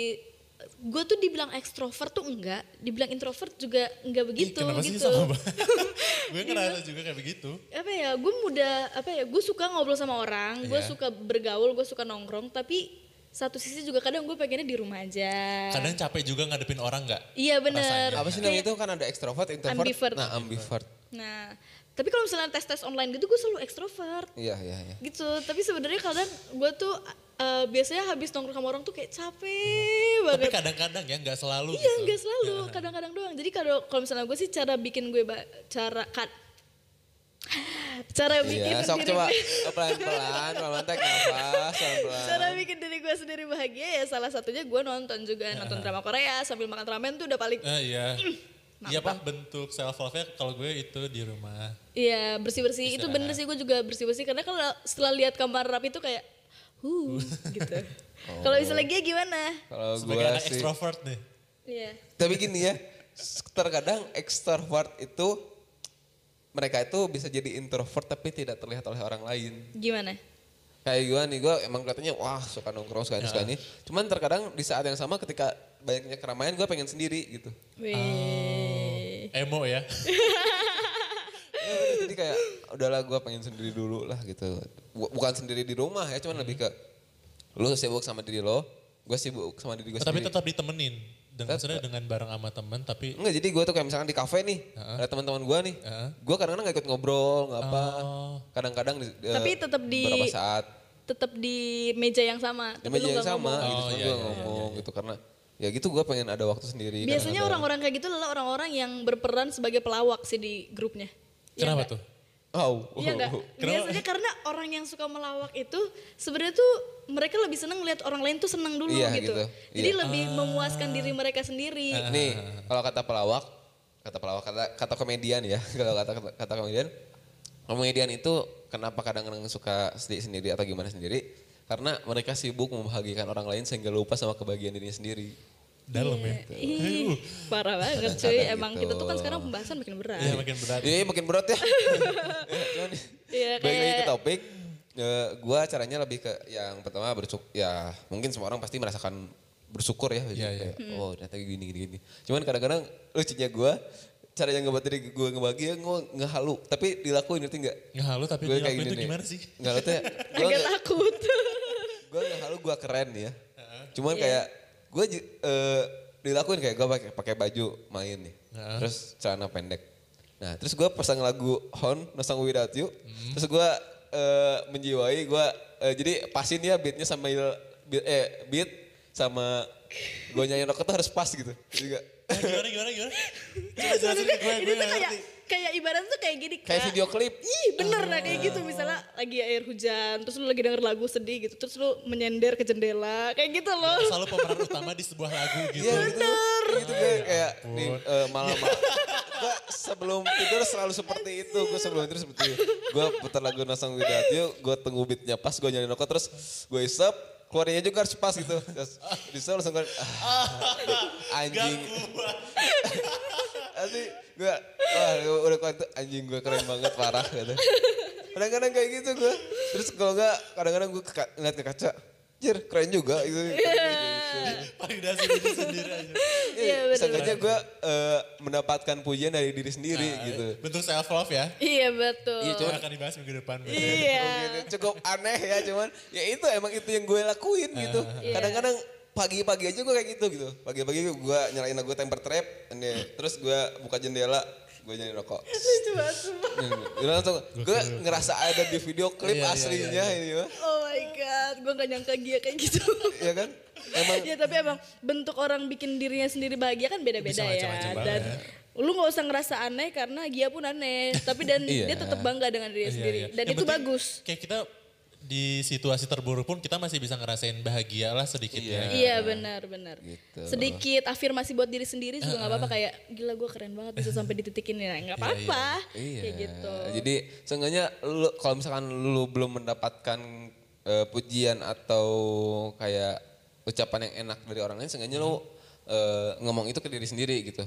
gue tuh dibilang ekstrovert tuh enggak, dibilang introvert juga enggak Ih, begitu kenapa sih gitu. sama gue ngerasa juga kayak begitu. apa ya gue mudah apa ya gue suka ngobrol sama orang gue Iya. suka bergaul gue suka nongkrong tapi satu sisi juga kadang gue pengennya di rumah aja Kadang capek juga ngadepin orang nggak? iya bener Apa sih namanya itu kan ada extrovert, introvert. Ambivert. Nah, ambivert. nah tapi kalau misalnya tes tes online gitu gue selalu ekstrovert Iya, iya, iya. gitu tapi sebenarnya kadang gue tuh eh, biasanya habis nongkrong sama orang tuh kayak capek Tapi banget kadang-kadang ya nggak selalu iya gitu. nggak selalu kadang-kadang doang jadi kalau kalau misalnya gue sih cara bikin gue cara kan cara bikin Iya, sok diri coba gue- pelan-pelan, tek nafas, pelan-pelan. Cara bikin diri gue sendiri bahagia ya salah satunya gue nonton juga nonton drama Korea sambil makan ramen tuh udah paling Eh, iya. Iya apa bentuk self love-nya kalau gue itu di rumah. iya bersih bersih itu bener sih gue juga bersih bersih karena kalau setelah lihat kamar rapi itu kayak huh gitu. Kalau misalnya dia gimana? Kalau Sebagai gue anak sih, extrovert nih. Iya. tapi gini ya, terkadang extrovert itu mereka itu bisa jadi introvert tapi tidak terlihat oleh orang lain. Gimana? Kayak gue nih, gue emang kelihatannya wah suka nongkrong, suka ini, suka ini. Cuman terkadang di saat yang sama ketika banyaknya keramaian gue pengen sendiri gitu. Wih. Emo ya. Ya udah, jadi kayak udahlah gue pengen sendiri dulu lah gitu. Bu- Bukan sendiri di rumah ya, cuman lebih ke lu sibuk sama diri lo, gue sibuk sama diri gue tapi sendiri. tetap ditemenin. Dengan maksudnya dengan bareng sama teman tapi Enggak, jadi gue tuh kayak misalkan di kafe nih, ada teman-teman gue nih, Heeh. gue kadang-kadang gak ikut ngobrol, nggak apa, Oh. kadang-kadang eh, Tapi tetap di- beberapa saat Tetap di meja yang sama. di meja yang sama, ngomong. gitu, Oh, iya, gue iya, ngomong gitu karena ya gitu gue pengen ada waktu sendiri. Biasanya orang-orang kayak gitu adalah orang-orang yang berperan sebagai pelawak sih di grupnya. Iya kenapa nggak? tuh? Oh, Iya enggak? Kenapa? Biasanya karena orang yang suka melawak itu sebenarnya tuh mereka lebih seneng lihat orang lain tuh seneng dulu Iya, gitu. gitu. Jadi Iya. lebih memuaskan diri mereka sendiri. Nih, kalau kata pelawak, kata pelawak, kata, kata komedian ya, kalau kata, kata, kata komedian, komedian itu kenapa kadang-kadang suka sendiri, sendiri atau gimana sendiri? Karena mereka sibuk membahagiakan orang lain sehingga lupa sama kebahagiaan dirinya sendiri. Dalam ya. Ih, parah banget cuy. Emang Gitu. kita tuh kan sekarang pembahasan makin berat. Iya makin berat. Iya, makin berat ya. Ya, Iya, balik lagi ke kayak- topik, eh, gua caranya lebih ke yang pertama bersyukur, ya mungkin semua orang pasti merasakan bersyukur ya. Iya, iya. Kayak, Oh ternyata gini, gini, gini. Cuman kadang-kadang lucunya gua, cara yang ngebuat diri gue ngebahagia, gue ngehalu. Tapi dilakuin ngerti gak? Nggak halu tapi Gue dilakuin itu gimana sih? Nggak tuh ya, gue Agak takut. gue ngehalu gue keren ya. Cuman kayak gue eh, dilakuin kayak gue pakai pakai baju main nih. Heeh. Terus celana pendek. Nah terus gue pasang lagu Hon, Nosang Without You. Terus gue eh, menjiwai gue eh, jadi pasin ya beatnya sambil beat, eh beat sama gue nyanyi rokok tuh harus pas gitu. Juga Eh, gimana gimana gimana? Coba jelasin ke gue, Ini gue tuh nggak kayak ngerti. Kayak ibarat tuh kayak gini kayak Kak. video klip. Ih bener nah kayak gitu misalnya lagi air hujan terus lu lagi denger lagu sedih gitu terus lu menyender ke jendela kayak gitu loh. Selalu pemeran utama di sebuah lagu gitu. Iya gitu. Gitu gue kayak nih eh, malam gue sebelum tidur selalu seperti itu. Gue sebelum tidur seperti itu. Gue putar lagu Nasang Widatyo, gue tunggu beatnya pas, gue nyanyi rokok terus gue isep, keluarnya juga harus pas gitu. Terus bisa langsung gue ah, anjing. Asli gue wah udah kuat tuh anjing gue keren banget parah gitu. Kadang-kadang kayak gitu gue. Terus kalau enggak kadang-kadang gue ngeliat ke kaca, Jir keren juga gitu. Validasi diri sendiri aja. Iya, bener. Seenggaknya gue eh, mendapatkan pujian dari diri sendiri Nah, gitu. Bentuk self love ya. Iya betul. Iya, Coba akan dibahas minggu depan. Iya. Cukup aneh ya cuman ya itu emang itu yang gue lakuin gitu. Iya. Kadang-kadang pagi-pagi aja gue kayak gitu gitu. Pagi-pagi gue nyalain lagu temper trap, ini, terus gue buka jendela, gue nyanyi rokok. Gue langsung, gue ngerasa ada di video klip Iya, iya, aslinya ini mah. Oh my god, gue gak nyangka Gia kayak gitu. Iya kan? Emang ya tapi emang bentuk orang bikin dirinya sendiri bahagia kan beda-beda ya. macam-macam Dan banget. lu nggak usah ngerasa aneh karena Gia pun aneh. tapi dan Iya. dia tetap bangga dengan dirinya Iya, sendiri. iya. Dan Yang itu penting bagus. Kayak kita di situasi terburuk pun kita masih bisa ngerasain bahagia lah sedikitnya. Iya benar benar. Gitu. Sedikit afirmasi buat diri sendiri juga nggak apa-apa kayak gila gue keren banget bisa sampai di titik ini. Nah, nggak apa-apa. Iya. Kayak gitu. Jadi seenggaknya lu kalau misalkan lu belum mendapatkan eh, pujian atau kayak ucapan yang enak dari orang lain, seenggaknya lu eh, ngomong itu ke diri sendiri gitu.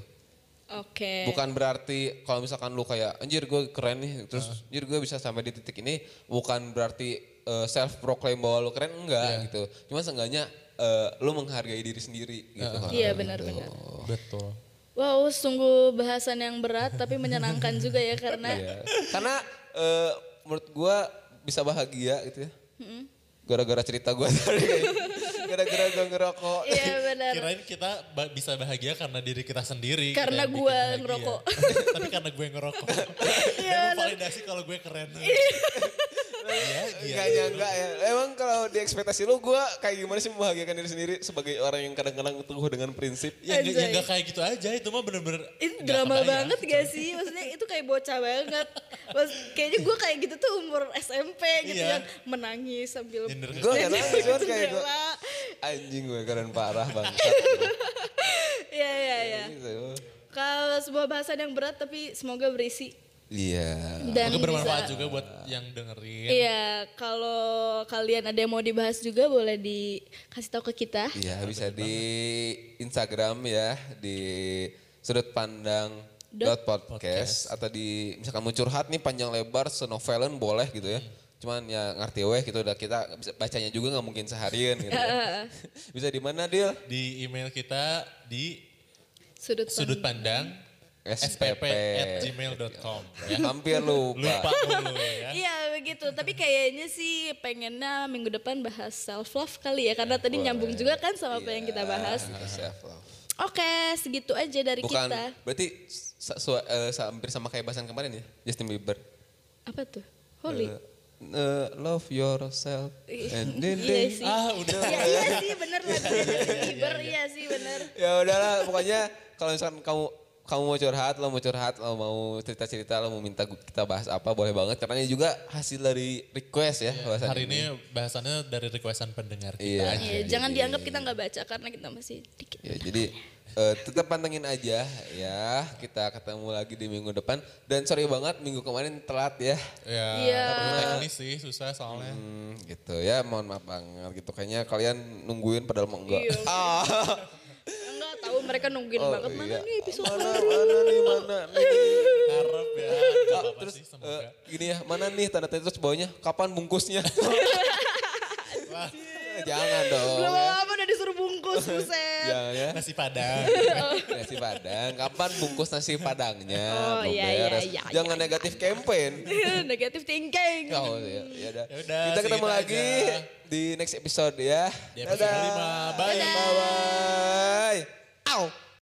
Oke. Bukan berarti kalau misalkan lu kayak anjir gue keren nih, terus anjir gue bisa sampai di titik ini, bukan berarti self proclaim bahwa lu keren enggak gitu. Cuma seenggaknya eh, lu menghargai diri sendiri gitu. kalau Iya gitu. benar-benar. Betul. Wow, sungguh bahasan yang berat tapi menyenangkan juga ya karena Iya. Karena eh, menurut gua bisa bahagia gitu ya. Gara-gara cerita gua tadi. Gara-gara gua ngerokok. Iya benar. Kirain kita ba- bisa bahagia karena diri kita sendiri. Karena yang gua bikin bahagia. ngerokok. Tapi karena gue ngerokok. Iya, Dan lu validasi kalau gue keren. Iya, iya. Enggak nyangka ya. Emang kalau di ekspektasi lu gua kayak gimana sih membahagiakan diri sendiri sebagai orang yang kadang-kadang teguh dengan prinsip. Ya, ya, Anjay. gak kayak gitu aja, itu mah bener-bener Itu drama banget gak sih? Maksudnya itu kayak bocah banget. Mas, kayaknya gue kayak gitu tuh umur SMP gitu Iya. yang menangis sambil Iya, gak nangis cuman kayak jendela. Anjing gue keren parah banget. Iya iya iya. Gitu. Kalau sebuah bahasan yang berat tapi semoga berisi Iya. dan Semoga bermanfaat bisa- juga buat yang dengerin. Iya, kalau kalian ada yang mau dibahas juga boleh dikasih tahu ke kita. Iya bisa di Instagram ya di sudut pandang dot podcast atau di misalkan mau curhat nih panjang lebar senovelan boleh gitu ya cuman ya ngerti weh gitu udah kita bisa bacanya juga nggak mungkin seharian gitu. ya. bisa di mana Dil? Di email kita di Sudut, sudut pandang spp at gmail.com ya. Hampir lupa. Lupa ya. Iya begitu, tapi kayaknya sih pengennya minggu depan bahas self love kali ya karena tadi nyambung juga kan sama apa yang kita bahas. Self love. Oke, segitu aja dari Bukan kita. berarti sa- hampir sama kayak bahasan kemarin ya Justin Bieber. Apa tuh? Holy. Eh, eh, love yourself and then iya sih. Ah udah. Ya, iya sih bener lagunya Justin Bieber, iya sih bener. ya udahlah pokoknya kalau misalkan kamu kamu mau curhat, lo mau curhat, lo mau cerita-cerita, lo mau minta kita bahas apa, boleh banget. Karena ini juga hasil dari request ya. bahasan Hari ini bahasannya dari requestan pendengar kita Iya. aja. Iya, jangan dianggap kita nggak baca karena kita masih dikit. Ya, jadi eh, tetap pantengin aja ya. Kita ketemu lagi di minggu depan. Dan sorry banget minggu kemarin telat ya. Ya, Iya. karena teknis sih susah soalnya. Hmm, gitu ya, mohon maaf banget gitu. Kayaknya kalian nungguin padahal mau enggak. Iya. Ah, Enggak tahu mereka nungguin oh, banget mana iya. nih episode Mana, baru. mana nih, mana nih. Harap ya. Apa-apa Terus sih eh, gini ya, mana nih tanda tanda terus bawahnya kapan bungkusnya? Jangan dong. Belum ya. apa udah disuruh bungkus, buset. Jangan ya. Nasi padang. Nasi padang, kapan bungkus nasi padangnya? Oh, iya, iya, beres. iya, Jangan iya, negatif campaign. Negatif thinking. Oh, ya, ya udah. Ya udah, Kita ketemu lagi aja. di next episode ya. Di episode Dadah. kelima. Bye. Bye. Ow!